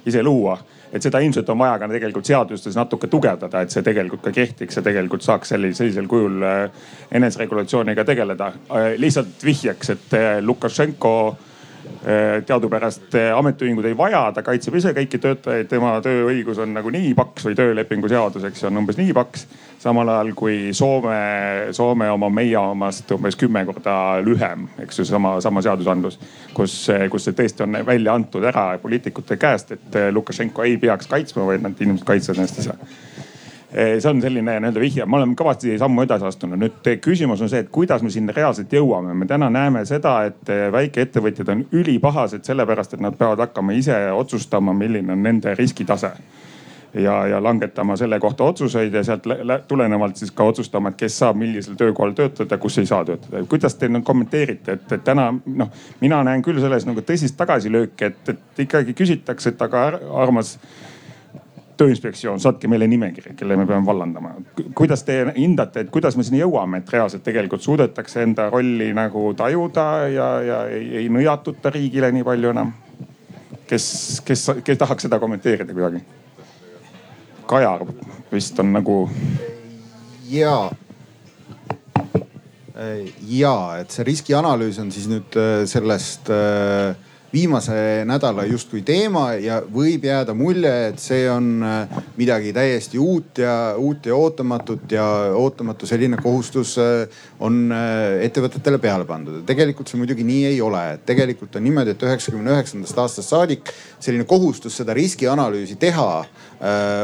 ise luua et seda ilmselt on vaja ka tegelikult seadustes natuke tugevdada, et see tegelikult ka kehtiks ja tegelikult saaks sellisel, sellisel kujul äh, eneseregulatsiooniga tegeleda. lihtsalt vihjeks, et Lukašenko teadupärast äh, ametiühingud ei vaja, ta kaitseb ise kõiki töötajaid, tema tööõigus on nagu nii paks või töölepingu seadus, eks ju, on umbes nii paks. samal ajal kui Soome, Soome oma meie omast umbes kümme korda lühem, eks ju, sama, sama seadusandlus. kus, kus see tõesti on välja antud ära poliitikute käest, et Lukašenko ei peaks kaitsma, vaid nad inimesed kaitsevad ennast ise Eh, see on selline nii-öelda vihje, me oleme kõvasti sammu edasi astunud. nüüd küsimus on see, et kuidas me sinna reaalselt jõuame. me täna näeme seda, et eh, väikeettevõtjad on ülipahased sellepärast, et nad peavad hakkama ise otsustama, milline on nende riskitase ja, ja langetama selle kohta otsuseid ja sealt tulenevalt siis ka otsustama, et kes saab millisel töökohal töötada, kus ei saa töötada. kuidas te nüüd kommenteerite, et, et täna noh, mina näen küll selles nagu tõsist tagasilööki, et, et ikkagi küsitakse, et aga armas tööinspektsioon, saatke meile nimekiri, kelle me peame vallandama. kuidas te hindate, et kuidas me sinna jõuame, et reaalselt tegelikult suudetakse enda rolli nagu tajuda ja, ja ei, ei nõjatuta riigile nii palju enam? kes, kes, kes tahaks seda kommenteerida kuidagi? Kajar vist on nagu. ja, ja et see riskianalüüs on siis nüüd äh, sellest äh, viimase nädala justkui teema ja võib jääda mulje, et see on äh, midagi täiesti uut ja uut ja ootamatut ja ootamatu selline kohustus äh, on äh, ettevõtetele peale pandud. tegelikult see muidugi nii ei ole, et tegelikult on niimoodi, et üheksakümne üheksandast aastast saadik selline kohustus seda riskianalüüsi teha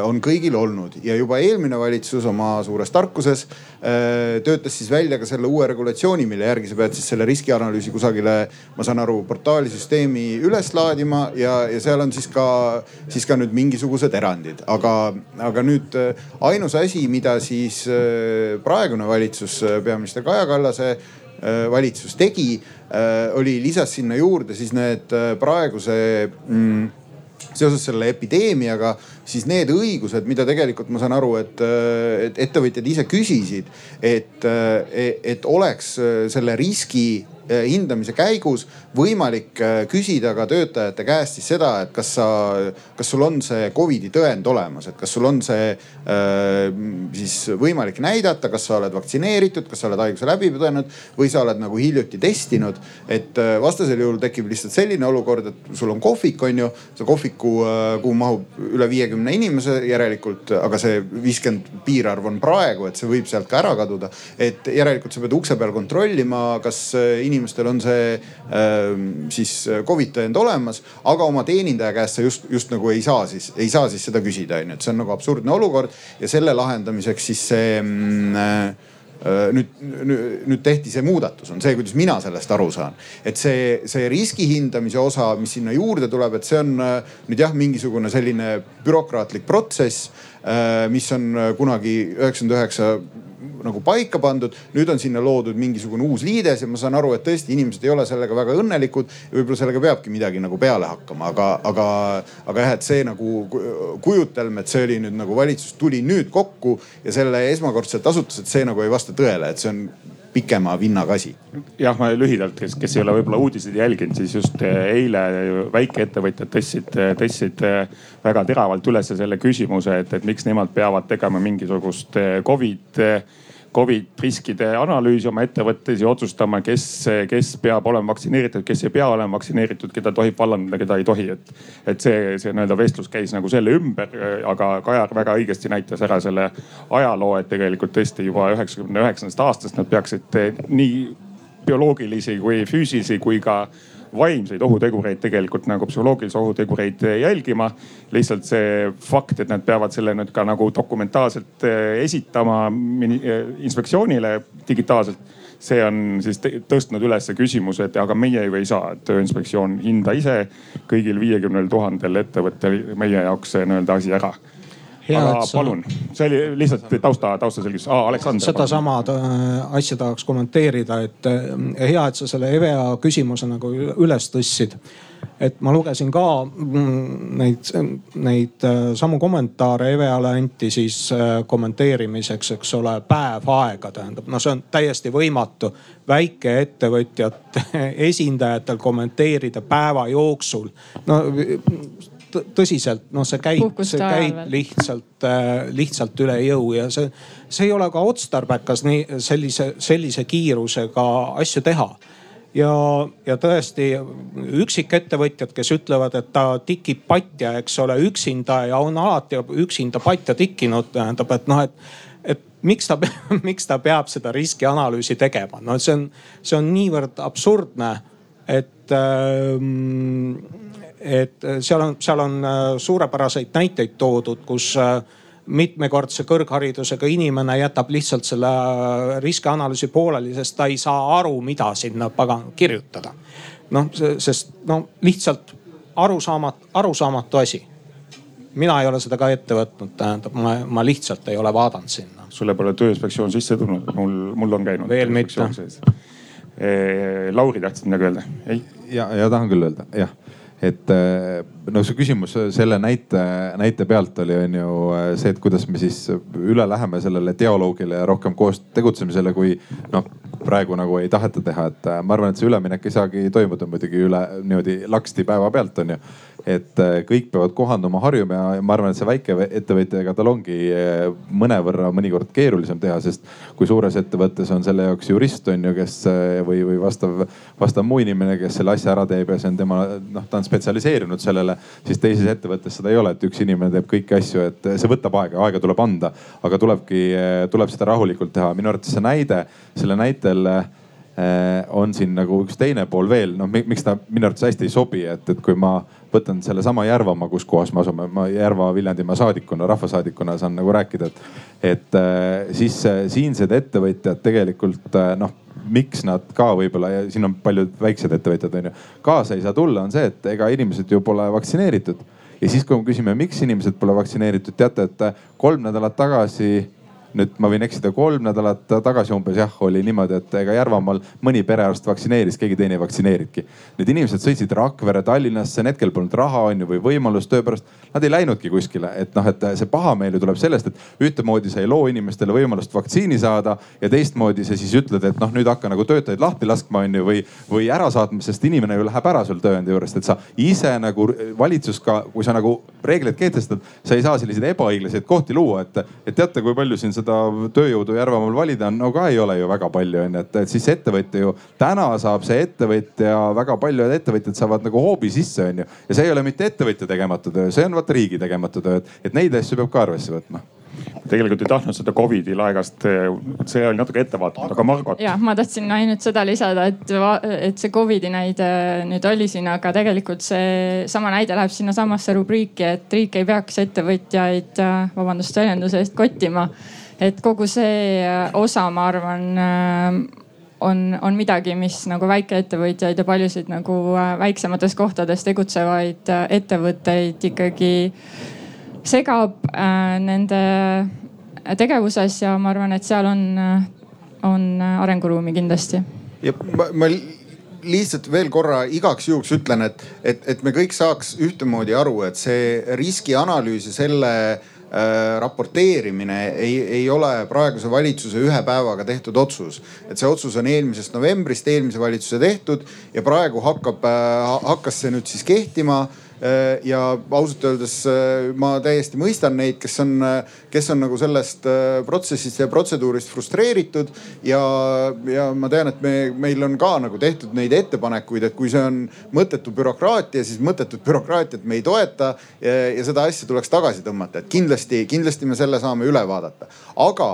on kõigil olnud ja juba eelmine valitsus oma suures tarkuses töötas siis välja ka selle uue regulatsiooni, mille järgi sa pead siis selle riskianalüüsi kusagile, ma saan aru, portaalisüsteemi süsteemi üles laadima ja, ja seal on siis ka, siis ka nüüd mingisugused erandid, aga, aga nüüd äh, ainus asi, mida siis äh, praegune valitsus, äh, peaminister Kaja Kallase valitsus tegi, oli lisas sinna juurde siis need praeguse mm, seoses selle epideemiaga, siis need õigused, mida tegelikult ma saan aru, et, et ettevõtjad ise küsisid, et, et oleks selle riski hindamise käigus võimalik eh, küsida ka töötajate käest siis seda, et kas sa, kas sul on see Covidi tõend olemas, et kas sul on see äh, siis võimalik näidata, kas sa oled vaktsineeritud, kas sa oled haiguse läbi põdenud või sa oled nagu hiljuti testinud. et vastasel juhul tekib lihtsalt selline olukord, et sul on kohvik, on ju, see kohviku, kuhu mahub üle viiekümne inimese järelikult, aga see viiskümmend piirarv on praegu, et see võib sealt ka ära kaduda. et järelikult sa pead ukse peal kontrollima, kas inimene inimestel on see äh, siis Covid tõend olemas, aga oma teenindaja käest sa just, just nagu ei saa siis, ei saa siis seda küsida, onju, et see on nagu absurdne olukord ja selle lahendamiseks siis see mm, äh, nüüd, nüüd tehti see muudatus, on see, kuidas mina sellest aru saan. et see, see riski hindamise osa, mis sinna juurde tuleb, et see on äh, nüüd jah, mingisugune selline bürokraatlik protsess, äh, mis on kunagi üheksakümmend üheksa nagu paika pandud. nüüd on sinna loodud mingisugune uus liides ja ma saan aru, et tõesti inimesed ei ole sellega väga õnnelikud võib-olla sellega peabki midagi nagu peale hakkama, aga, aga, aga jah, et see nagu kujutelm, et see oli nüüd nagu valitsus tuli nüüd kokku ja selle esmakordselt asutas, et see nagu ei vasta tõele, et see on pikema vinnaga asi. jah, ma lühidalt, kes, kes ei ole võib-olla uudiseid jälginud, siis just eile väikeettevõtjad tõstsid, tõstsid väga teravalt üles selle küsimuse, et, et miks nemad peavad tegema mingisugust Covid Covid riskide analüüsi oma ettevõttes ja otsustama, kes, kes peab olema vaktsineeritud, kes ei pea olema vaktsineeritud, keda tohib vallandada, keda ei tohi, et. et see, see nii-öelda vestlus käis nagu selle ümber, aga Kajar väga õigesti näitas ära selle ajaloo, et tegelikult tõesti juba üheksakümne üheksandast aastast nad peaksid nii bioloogilisi kui füüsilisi kui ka vaimseid ohutegureid tegelikult nagu psühholoogilisi ohutegureid jälgima. lihtsalt see fakt, et nad peavad selle nüüd ka nagu dokumentaalselt eh, esitama eh, inspektsioonile digitaalselt see on siis tõstnud üles küsimuse, et aga meie ju ei saa, et Tööinspektsioon hinda ise kõigil viiekümnel tuhandel ettevõttel meie jaoks see nii-öelda asi ära aga sa... palun, see oli lihtsalt tausta, taustaselgitus ah,. Aleksander. sedasama äh, asja tahaks kommenteerida, et äh, hea, et sa selle EVEA küsimuse nagu üles tõstsid. et ma lugesin ka mm, neid, neid äh, samu kommentaare EVEA-le anti siis kommenteerimiseks, eks ole, päev aega tähendab, no see on täiesti võimatu väikeettevõtjate esindajatel kommenteerida päeva jooksul. no tõsiselt, noh, see käib, see käib lihtsalt, äh, lihtsalt üle jõu ja see, see ei ole ka otstarbekas nii sellise, sellise kiirusega asju teha. Ja, ja tõesti üksikettevõtjad, kes ütlevad, et ta tikib patja, eks ole, üksinda ja on alati üksinda patja tikkinud, tähendab, et noh, et, et miks ta, miks ta peab seda riskianalüüsi tegema, no see on, see on niivõrd absurdne, et ähm, et äh, seal on, seal on äh, suurepäraseid näiteid toodud, kus äh, mitmekordse kõrgharidusega inimene jätab lihtsalt selle riskianalüüsi pooleli, sest ta ei saa aru, mida sinna pagan kirjutada. noh, sest no lihtsalt arusaamatu, arusaamatu asi. mina ei ole seda ka ette võtnud, tähendab, ma, ma lihtsalt ei ole vaadanud sinna. sulle pole tööinspektsioon sisse tulnud, mul, mul on käinud. veel mitte. Lauri tahtsid midagi öelda? ei? ja, ja tahan küll öelda, jah et äh, no su küsimus selle näite, näite pealt oli, on ju äh, see, et kuidas me siis üle läheme sellele dialoogile ja rohkem koos tegutsemisele, kui noh, praegu nagu ei taheta teha, et äh, ma arvan, et see üleminek ei saagi toimuda muidugi üle niimoodi laksti päeva pealt on ju et äh, kõik peavad kohanduma, harjuma ja ma arvan, et see väikeettevõtjaga tal ongi äh, mõnevõrra mõnikord keerulisem teha, sest kui suures ettevõttes on selle jaoks jurist on ju, kes äh, või, või vastav, vastav muu inimene, kes selle asja ära teeb ja see on tema noh, ta on spetsialiseerunud sellele, siis teises ettevõttes seda ei ole, et üks inimene teeb kõiki asju, et see võtab aega, aega tuleb anda, aga tulebki, tuleb seda rahulikult teha. minu arvates see näide, selle näitel on siin nagu üks teine pool veel, noh miks ta minu arvates hästi ei sobi, et, et kui ma võtan sellesama Järvamaa, kus kohas me asume, ma Järva-Viljandimaa saadikuna, rahvasaadikuna saan nagu rääkida, et, et äh, siis äh, siinsed ettevõtjad tegelikult äh, noh miks nad ka võib-olla ja siin on paljud väiksed ettevõtjad on ju, kaasa ei saa tulla, on see, et ega inimesed ju pole vaktsineeritud. ja siis, kui me küsime, miks inimesed pole vaktsineeritud, teate, et kolm nädalat tagasi nüüd ma võin eksida, kolm nädalat tagasi umbes jah, oli niimoodi, et ega Järvamaal mõni perearst vaktsineeris, keegi teine ei vaktsineerinudki. Need inimesed sõitsid Rakvere, Tallinnasse, need, kellel polnud raha on ju või võimalust töö pärast, nad ei läinudki kuskile, et noh, et see pahameel ju tuleb sellest, et ühtemoodi sa ei loo inimestele võimalust vaktsiini saada ja teistmoodi sa siis ütled, et noh, nüüd hakka nagu töötajaid lahti laskma on ju või, või ära saatma, sest inimene ju läheb ära sul tööandja juurest, et sa ise nagu valitsus ka, kui sa nagu reegleid kehtestad, sa ei saa selliseid ebaõiglaseid kohti luua, et, et teate, kui palju siin seda tööjõudu Järvamaal valida on, no ka ei ole ju väga palju onju, et, siis ettevõtja ju täna saab see ettevõtja, väga paljud ettevõtjad saavad nagu hoobi sisse onju. ja see ei ole mitte ettevõtja tegemata töö, see on vaata riigi tegemata töö, et neid asju peab ka arvesse võtma tegelikult ei tahtnud seda Covidi laegast, see oli natuke ettevaatatud, aga Margot. jah, ma tahtsin ainult seda lisada, et, et see Covidi näide nüüd oli siin, aga tegelikult see sama näide läheb sinnasamasse rubriiki, et riik ei peaks ettevõtjaid, vabandust väljenduse eest, kottima. et kogu see osa, ma arvan on, on midagi, mis nagu väikeettevõtjaid ja paljusid nagu väiksemates kohtades tegutsevaid ettevõtteid ikkagi segab äh, nende tegevuses ja ma arvan, et seal on, äh, on arenguruumi kindlasti. ja ma, ma lihtsalt veel korra igaks juhuks ütlen, et, et, et me kõik saaks ühtemoodi aru, et see riskianalüüs ja selle äh, raporteerimine ei, ei ole praeguse valitsuse ühe päevaga tehtud otsus. et see otsus on eelmisest novembrist eelmise valitsuse tehtud ja praegu hakkab äh,, hakkas see nüüd siis kehtima ja ausalt öeldes ma täiesti mõistan neid, kes on, kes on nagu sellest protsessist ja protseduurist frustreeritud. ja, ja ma tean, et me, meil on ka nagu tehtud neid ettepanekuid, et kui see on mõttetu bürokraatia, siis mõttetut bürokraatiat me ei toeta. ja seda asja tuleks tagasi tõmmata, et kindlasti, kindlasti me selle saame üle vaadata. aga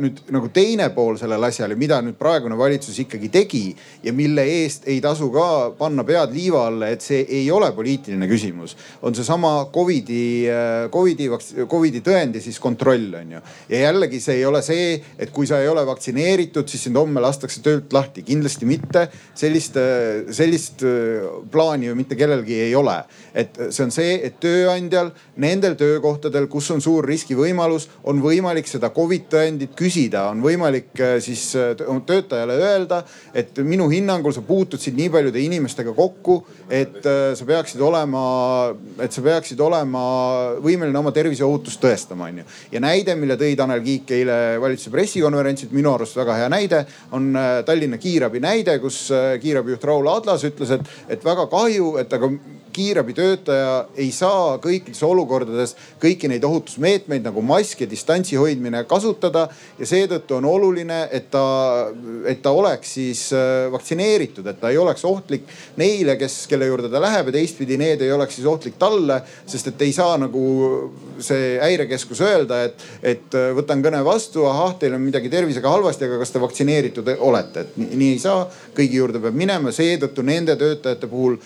nüüd nagu teine pool sellel asjal ja mida nüüd praegune valitsus ikkagi tegi ja mille eest ei tasu ka panna pead liiva alla, et see ei ole poliitiline küsimus. On seesama Covidi, Covidi, Covidi tõendi siis kontroll on ju. ja jällegi see ei ole see, et kui sa ei ole vaktsineeritud, siis sind homme lastakse töölt lahti, kindlasti mitte. sellist, sellist plaani ju mitte kellelgi ei ole. et see on see, et tööandjal nendel töökohtadel, kus on suur riskivõimalus, on võimalik seda Covid tõendit küsida, on võimalik siis töötajale öelda, et minu hinnangul sa puutud siin nii paljude inimestega kokku, et äh, sa peaksid olema, et sa peaksid olema võimeline oma terviseohutust tõestama, onju. ja näide, mille tõi Tanel Kiik eile valitsuse pressikonverentsilt, minu arust väga hea näide, on äh, Tallinna kiirabi näide, kus äh, kiirabijuht Raul Adlas ütles, et, et väga kahju, et aga kiirabitöötaja ei saa kõikides olukordades kõiki neid ohutusmeetmeid nagu mask ja distantsi hoidmine kasutada. ja seetõttu on oluline, et ta, et ta oleks siis äh, vaktsineeritud, et ta ei oleks ohtlik neile, kes, kelle juurde ta läheb ja teistpidi need ei oleks siis ohtlik talle. sest et ei saa nagu see häirekeskus öelda, et, et äh, võtan kõne vastu, ahah, teil on midagi tervisega halvasti, aga kas te vaktsineeritud olete, et nii, nii ei saa. kõigi juurde peab minema, seetõttu nende töötajate puhul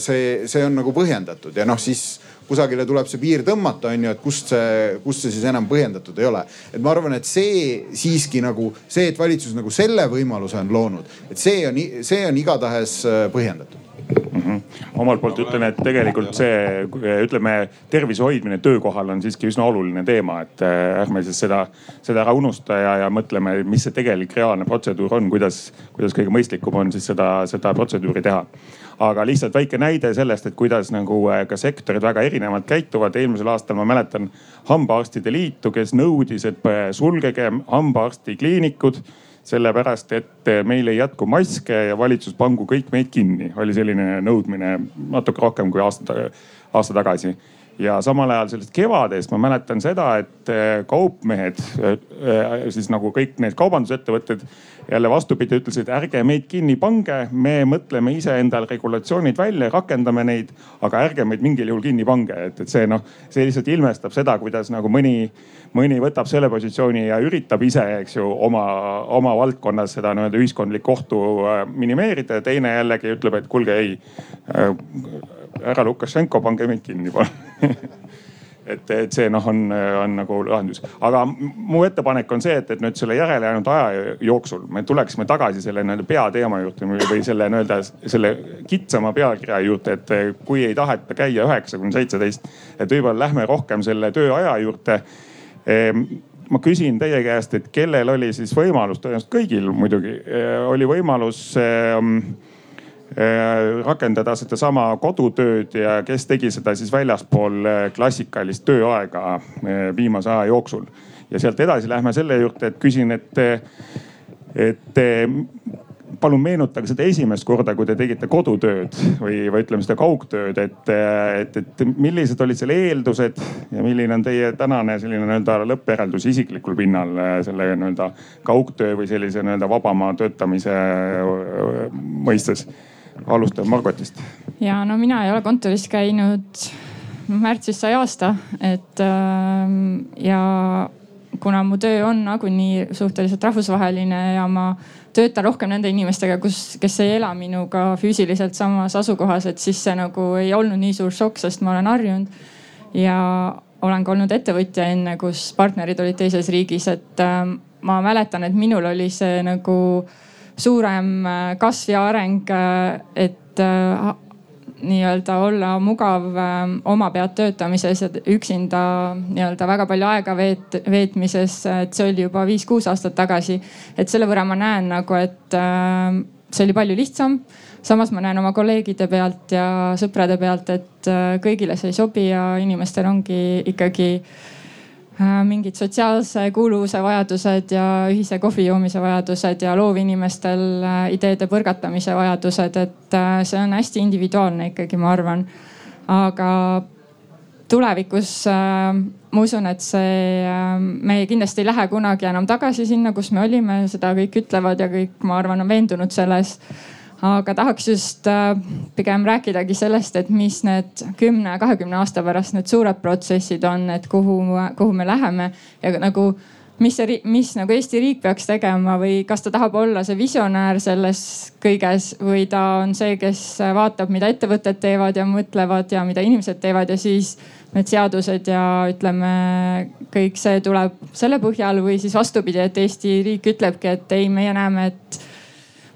see see, on nagu põhjendatud ja noh, siis kusagile tuleb see piir tõmmata, on ju, et kust see, kust see siis enam põhjendatud ei ole. et ma arvan, et see siiski nagu see, et valitsus nagu selle võimaluse on loonud, et see on, see on igatahes äh, põhjendatud mm. -hmm. omalt poolt ütlen, et tegelikult see, ütleme tervise hoidmine töökohal on siiski üsna oluline teema, et äh, ärme siis seda, seda ära unusta ja, ja mõtleme, mis see tegelik reaalne protseduur on, kuidas, kuidas kõige mõistlikum on siis seda, seda protseduuri teha aga lihtsalt väike näide sellest, et kuidas nagu äh, ka sektorid väga erinevalt käituvad. eelmisel aastal ma mäletan hambaarstide liitu, kes nõudis, et äh, sulgege hambaarstikliinikud sellepärast, et äh, meil ei jätku maske ja valitsus pangu kõik meid kinni, oli selline nõudmine natuke rohkem kui aasta, aasta tagasi ja samal ajal sellest kevadest ma mäletan seda, et kaupmehed, siis nagu kõik need kaubandusettevõtted jälle vastupidi ütlesid, ärge meid kinni pange, me mõtleme ise endal regulatsioonid välja, rakendame neid, aga ärge meid mingil juhul kinni pange, et, et see noh, see lihtsalt ilmestab seda, kuidas nagu mõni, mõni võtab selle positsiooni ja üritab ise, eks ju, oma, oma valdkonnas seda nii-öelda ühiskondlikku ohtu äh, minimeerida ja teine jällegi ütleb, et kuulge ei, härra Lukašenko, pange meid kinni palun et, et see noh, on, on nagu lahendus. aga mu ettepanek on see, et, et nüüd selle järele jäänud aja jooksul me tuleksime tagasi selle nii-öelda peateema juurde või selle nii-öelda selle kitsama pealkirja juurde, et kui ei taheta käia üheksa kuni seitseteist, et võib-olla lähme rohkem selle tööaja juurde ehm, ma küsin teie käest, et kellel oli siis võimalus, tõenäoliselt kõigil muidugi, oli võimalus Äh, rakendada sedasama kodutööd ja kes tegi seda siis väljaspool äh, klassikalist tööaega äh, viimase aja jooksul. ja sealt edasi lähme selle juurde, et küsin, et, et palun meenutage seda esimest korda, kui te tegite kodutööd või, või ütleme seda kaugtööd, et, et, et millised olid selle eeldused ja milline on teie tänane selline nii-öelda lõppjäreldus isiklikul pinnal selle nii-öelda kaugtöö või sellise nii-öelda vabama töötamise mõistes alustame Margotist. ja no mina ei ole kontoris käinud, noh märtsis sai aasta, et ähm, ja kuna mu töö on nagunii suhteliselt rahvusvaheline ja ma töötan rohkem nende inimestega, kus, kes ei ela minuga füüsiliselt samas asukohas, et siis see nagu ei olnud nii suur šokk, sest ma olen harjunud. ja olen ka olnud ettevõtja enne, kus partnerid olid teises riigis, et äh, ma mäletan, et minul oli see nagu suurem äh, kasv ja areng, äh, et äh, nii-öelda olla mugav oma pead töötamises ja üksinda nii-öelda väga palju aega veet-, veetmises, et see oli juba viis-kuus aastat tagasi. et selle võrra ma näen nagu, et see oli palju lihtsam. samas ma näen oma kolleegide pealt ja sõprade pealt, et kõigile see ei sobi ja inimestel ongi ikkagi mingid sotsiaalse kuuluvuse vajadused ja ühise kohvi joomise vajadused ja loovinimestel äh, ideede põrgatamise vajadused, et äh, see on hästi individuaalne ikkagi, ma arvan. aga tulevikus äh, ma usun, et see äh,, me kindlasti ei lähe kunagi enam tagasi sinna, kus me olime, seda kõik ütlevad ja kõik, ma arvan, on veendunud selles. Aga tahaks just äh, pigem rääkidagi sellest, et mis need kümne, kahekümne aasta pärast need suured protsessid on, et kuhu, kuhu me läheme. Ja nagu mis see, mis nagu Eesti riik peaks tegema või kas ta tahab olla see visionäär selles kõiges või ta on see, kes vaatab, mida ettevõtted teevad ja mõtlevad ja mida inimesed teevad ja siis need seadused ja ütleme, kõik see tuleb selle põhjal või siis vastupidi, et Eesti riik ütlebki, et ei, meie näeme, et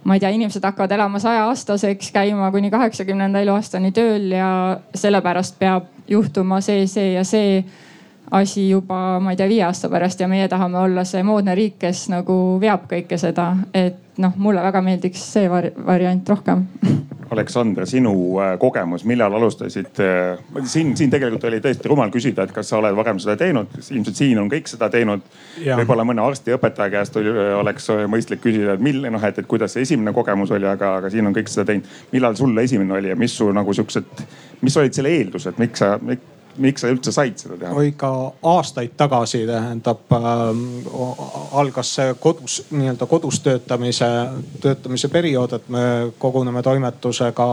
ma ei tea, inimesed hakkavad elama saja aastaseks, käima kuni kaheksakümnenda eluaastani tööl ja sellepärast peab juhtuma see, see ja see asi juba, ma ei tea, viie aasta pärast ja meie tahame olla see moodne riik, kes nagu veab kõike seda, et noh, mulle väga meeldiks see vari variant rohkem Aleksandr, sinu äh, kogemus, millal alustasid? Äh, siin, siin tegelikult oli tõesti rumal küsida, et kas sa oled varem seda teinud, ilmselt siin on kõik seda teinud. võib-olla mõne arsti, õpetaja käest oli, oleks mõistlik küsida, et mille noh, et, et kuidas see esimene kogemus oli, aga, aga siin on kõik seda teinud. millal sul esimene oli ja mis su nagu siuksed, mis olid selle eeldused, miks sa miks, miks sa üldse said seda teha? oi ka aastaid tagasi tähendab äh, algas see kodus nii-öelda kodus töötamise, töötamise periood, et me koguneme toimetusega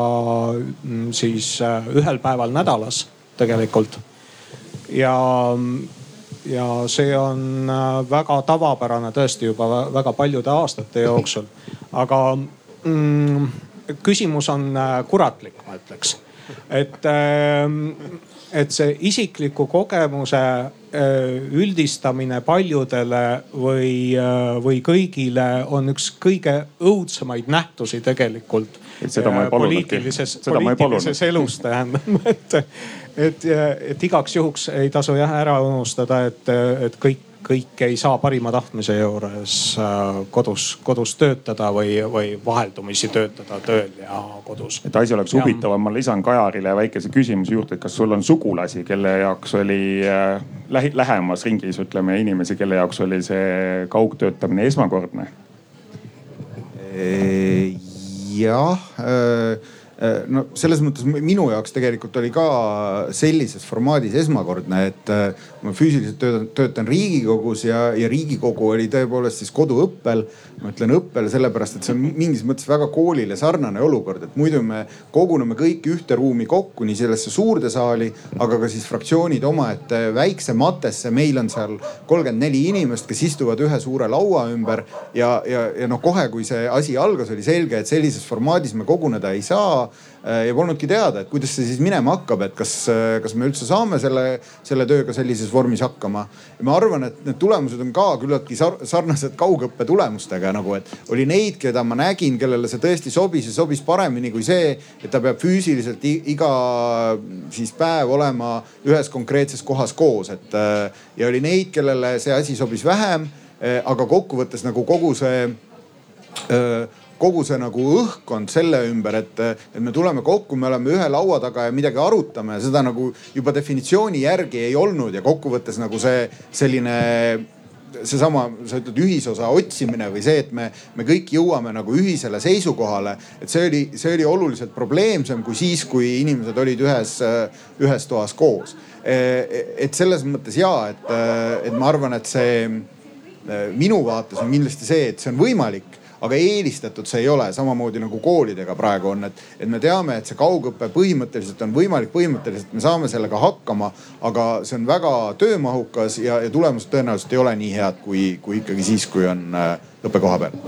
mm, siis äh, ühel päeval nädalas tegelikult. ja, ja see on äh, väga tavapärane tõesti juba väga paljude aastate jooksul, aga mm, küsimus on äh, kuratlik, ma ütleks et äh, et see isikliku kogemuse äh, üldistamine paljudele või, äh, või kõigile on üks kõige õudsemaid nähtusi tegelikult. seda ma ei äh, palunudki. poliitilises, poliitilises elus tähendab, et, et, et igaks juhuks ei tasu jah ära unustada, et, et kõik kõik ei saa parima tahtmise juures äh, kodus, kodus töötada või, või vaheldumisi töötada tööl ja kodus. et asi oleks huvitavam, ma lisan Kajarile väikese küsimuse juurde, et kas sul on sugulasi, kelle jaoks oli äh, lähi, lähemas ringis, ütleme inimesi, kelle jaoks oli see kaugtöötamine esmakordne? jah äh Äh, no selles mõttes minu jaoks tegelikult oli ka sellises formaadis esmakordne, et äh, ma füüsiliselt töötan, töötan Riigikogus ja, ja Riigikogu oli tõepoolest siis koduõppel. ma ütlen õppel sellepärast, et see on mingis mõttes väga koolile sarnane olukord, et muidu me koguneme kõik ühte ruumi kokku, nii sellesse suurde saali, aga ka siis fraktsioonid omaette väikse matesse. meil on seal kolmkümmend neli inimest, kes istuvad ühe suure laua ümber ja, ja, ja noh, kohe kui see asi algas, oli selge, et sellises formaadis me koguneda ei saa Äh, ja polnudki teada, et kuidas see siis minema hakkab, et kas, äh, kas me üldse saame selle, selle tööga sellises vormis hakkama. ma arvan, et need tulemused on ka küllaltki sarnased kaugõppe tulemustega nagu, et oli neid, keda ma nägin, kellele see tõesti sobis ja sobis paremini kui see, et ta peab füüsiliselt iga siis päev olema ühes konkreetses kohas koos, et äh, ja oli neid, kellele see asi sobis vähem. aga kokkuvõttes nagu kogu see öö, kogu see nagu õhkkond selle ümber, et, et me tuleme kokku, me oleme ühe laua taga ja midagi arutame seda nagu juba definitsiooni järgi ei olnud ja kokkuvõttes nagu see selline seesama, sa ütled ühisosa otsimine või see, et me, me kõik jõuame nagu ühisele seisukohale. et see oli, see oli oluliselt probleemsem kui siis, kui inimesed olid ühes, ühes toas koos. et selles mõttes ja, et, et ma arvan, et see minu vaates on kindlasti see, et see on võimalik aga eelistatud see ei ole, samamoodi nagu koolidega praegu on, et, et me teame, et see kaugõpe põhimõtteliselt on võimalik, põhimõtteliselt me saame sellega hakkama. aga see on väga töömahukas ja, ja tulemused tõenäoliselt ei ole nii head, kui, kui ikkagi siis, kui on äh, õppe koha peal.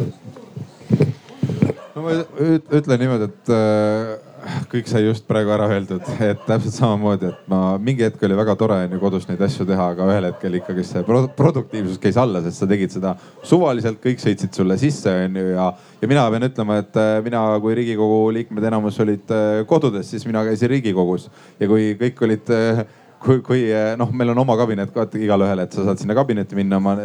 no ma ütlen niimoodi, et äh kõik sai just praegu ära öeldud, et täpselt samamoodi, et ma mingi hetk oli väga tore on ju kodus neid asju teha, aga ühel hetkel ikkagi see produktiivsus käis alla, sest sa tegid seda suvaliselt, kõik sõitsid sulle sisse on ju ja, ja mina pean ütlema, et äh, mina kui riigikogu liikmed enamus olid äh, kodudes, siis mina käisin riigikogus. Ja kui kõik olid äh, kui, kui noh, meil on oma kabinet ka igalühel, et sa saad sinna kabinetti minna, oma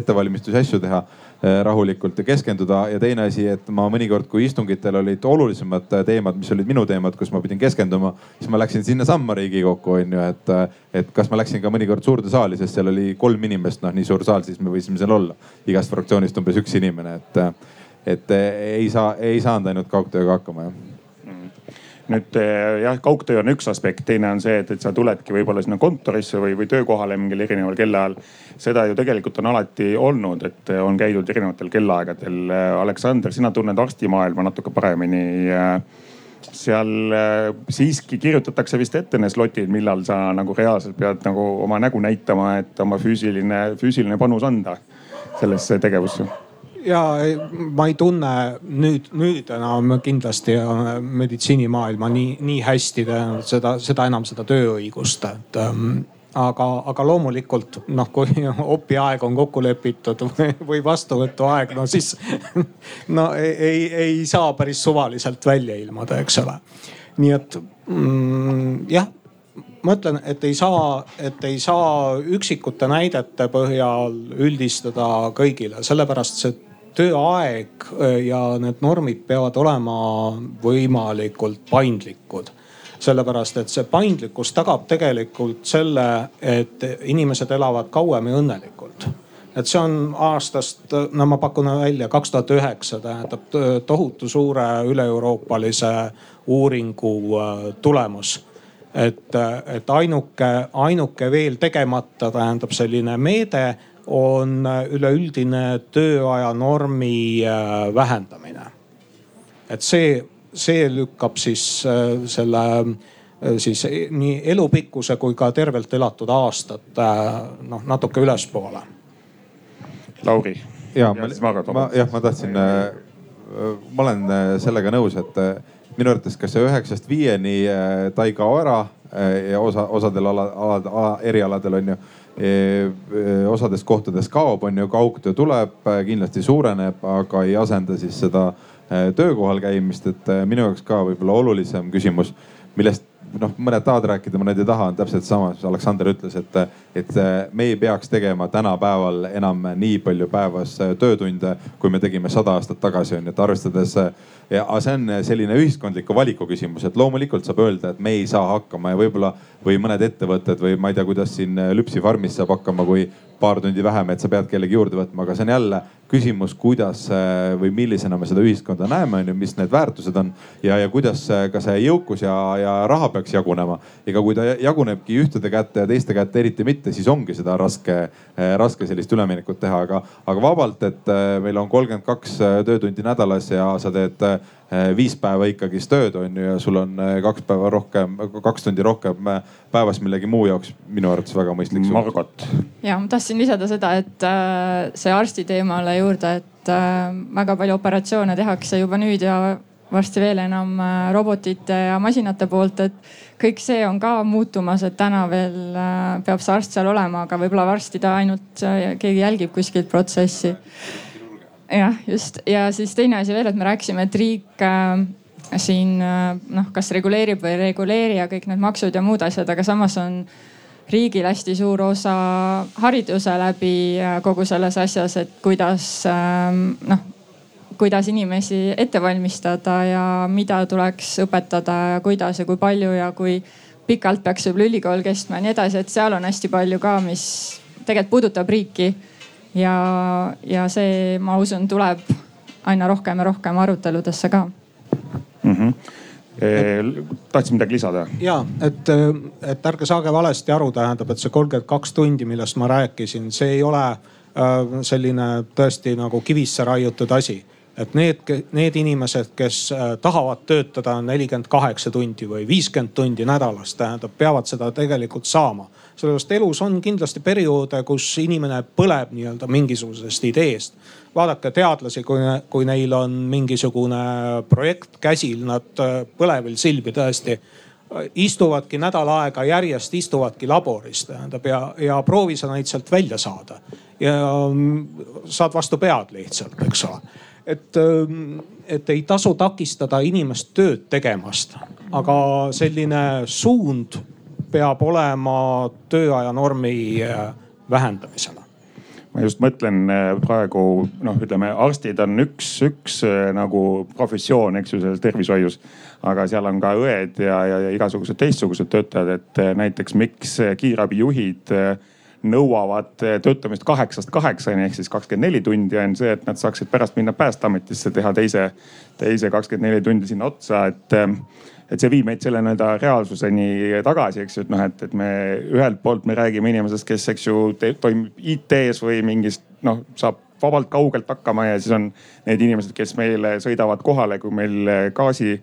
ettevalmistusi, asju teha. Eh, rahulikult ja keskenduda ja teine asi, et ma mõnikord, kui istungitel olid olulisemad teemad, mis olid minu teemad, kus ma pidin keskenduma, siis ma läksin sinnasamma Riigikokku on ju, et, et kas ma läksin ka mõnikord suurde saali, sest seal oli kolm inimest, noh nii suur saal, siis me võisime seal olla. igast fraktsioonist umbes üks inimene, et, et ei saa, ei saanud ainult kaugtööga hakkama jah nüüd eh, jah, kaugtöö on üks aspekt, teine on see, et, et sa tuledki võib-olla sinna kontorisse või, või töökohale mingil erineval kellaajal. seda ju tegelikult on alati olnud, et on käidud erinevatel kellaaegadel. Aleksander, sina tunned arstimaailma natuke paremini seal siiski kirjutatakse vist ette need slotid, millal sa nagu reaalselt pead nagu oma nägu näitama, et oma füüsiline, füüsiline panus anda sellesse tegevusse ja ma ei tunne nüüd, nüüd enam kindlasti äh, meditsiinimaailma nii, nii hästi seda, seda enam seda tööõigust, et ähm, aga, aga loomulikult noh, kui opi aeg on kokku lepitud või vastuvõtuaeg, no siis no ei, ei, ei saa päris suvaliselt välja ilmuda, eks ole. nii et mm, jah ma ütlen, et ei saa, et ei saa üksikute näidete põhjal üldistada kõigile, sellepärast see tööaeg äh, ja need normid peavad olema võimalikult paindlikud sellepärast et see paindlikkus tagab tegelikult selle, et inimesed elavad kauem ja õnnelikult. et see on aastast, no ma pakun välja kaks tuhat üheksa tähendab tohutu suure üle-euroopalise uuringu äh, tulemus et, et ainuke, ainuke veel tegemata tähendab selline meede on üleüldine tööaja normi äh, vähendamine. et see, see lükkab siis äh, selle äh, siis nii elupikkuse kui ka tervelt elatud aastat noh natuke ülespoole. Lauri. ja ma, ma jah, ma tahtsin, ma olen sellega nõus, et minu arvates, kas see üheksast viieni ta ei kao ära ja osa, osadel ala, ala, erialadel on ju osades kohtades kaob, on ju, kaugtöö tuleb, kindlasti suureneb, aga ei asenda siis seda töökohal käimist, et minu jaoks ka võib-olla olulisem küsimus, millest noh, mõned tahavad rääkida, mõned ei taha, on täpselt sama, mis Aleksander ütles, et, et me ei peaks tegema tänapäeval enam nii palju päevas töötunde, kui me tegime sada aastat tagasi, on ju, et arvestades. aga see on selline ühiskondliku valiku küsimus, et loomulikult saab öelda, et me ei saa hakkama ja võib-olla või mõned ettevõtted või ma ei tea, kuidas siin Lüpsi farmis saab hakkama, kui paar tundi vähem, et sa pead kellegi juurde võtma, aga see on jälle küsimus, kuidas või millisena me seda ühiskonda näeme, on ju, mis need väärtused on ja, ja kuidas ka see jõukus ja, ja raha peaks jagunema. ega kui ta jagunebki ühtede kätte ja teiste kätte eriti mitte, siis ongi seda raske, raske sellist üleminekut teha, aga, aga vabalt, et meil on kolmkümmend kaks töötundi nädalas ja sa teed Eh, viis päeva ikkagist tööd on ju ja sul on eh, kaks päeva rohkem, kaks tundi rohkem eh, päevas millegi muu jaoks minu arvates väga mõistlik. Margot. ja ma tahtsin lisada seda, et see arsti teemale juurde, et väga palju operatsioone tehakse juba nüüd ja varsti veel enam robotite ja masinate poolt, et kõik see on ka muutumas, et täna veel peab see arst seal olema, aga võib-olla varsti ta ainult keegi jälgib kuskilt protsessi jah, just. Ja siis teine asi veel, et me rääkisime, et riik äh, siin äh, noh, kas reguleerib või ei reguleeri ja kõik need maksud ja muud asjad, aga samas on riigil hästi suur osa hariduse läbi äh, kogu selles asjas, et kuidas äh, noh, kuidas inimesi ette valmistada ja mida tuleks õpetada ja kuidas ja kui palju ja kui pikalt peaks võib-olla ülikool kestma ja nii edasi, et seal on hästi palju ka, mis tegelikult puudutab riiki ja, ja see, ma usun, tuleb aina rohkem ja rohkem aruteludesse ka mm. -hmm tahtsid midagi lisada? ja, et, et ärge saage valesti aru, tähendab, et see kolmkümmend kaks tundi, millest ma rääkisin, see ei ole äh, selline tõesti nagu kivisse raiutud asi et need, need inimesed, kes äh, tahavad töötada nelikümmend kaheksa tundi või viiskümmend tundi nädalas, tähendab, peavad seda tegelikult saama sellepärast elus on kindlasti perioode, kus inimene põleb nii-öelda mingisugusest ideest. vaadake teadlasi, kui, kui neil on mingisugune projekt käsil, nad äh, põlevil silmi tõesti äh, istuvadki nädal aega järjest, istuvadki laboris tähendab ja, ja proovi sa neid sealt välja saada. ja mm, saad vastu pead lihtsalt, eks ole et, ähm, et ei tasu takistada inimest tööd tegemast, aga selline suund peab olema tööaja normi äh, vähendamisele ma just mõtlen äh, praegu noh, ütleme arstid on üks, üks äh, nagu professioon, eks ju, selles tervishoius. aga seal on ka õed ja, ja, ja igasugused teistsugused töötajad, et näiteks miks kiirabijuhid nõuavad töötamist kaheksast kaheksani ehk siis kakskümmend neli tundi on see, et nad saaksid pärast minna päästeametisse, teha teise, teise kakskümmend neli tundi sinna otsa, et et see viib meid selle nii-öelda reaalsuseni tagasi, eks ju, et noh, et, et me ühelt poolt me räägime inimesest, kes, eks ju, toimib IT-s või mingis noh, saab vabalt kaugelt hakkama ja siis on need inimesed, kes meile sõidavad kohale, kui meil gaasi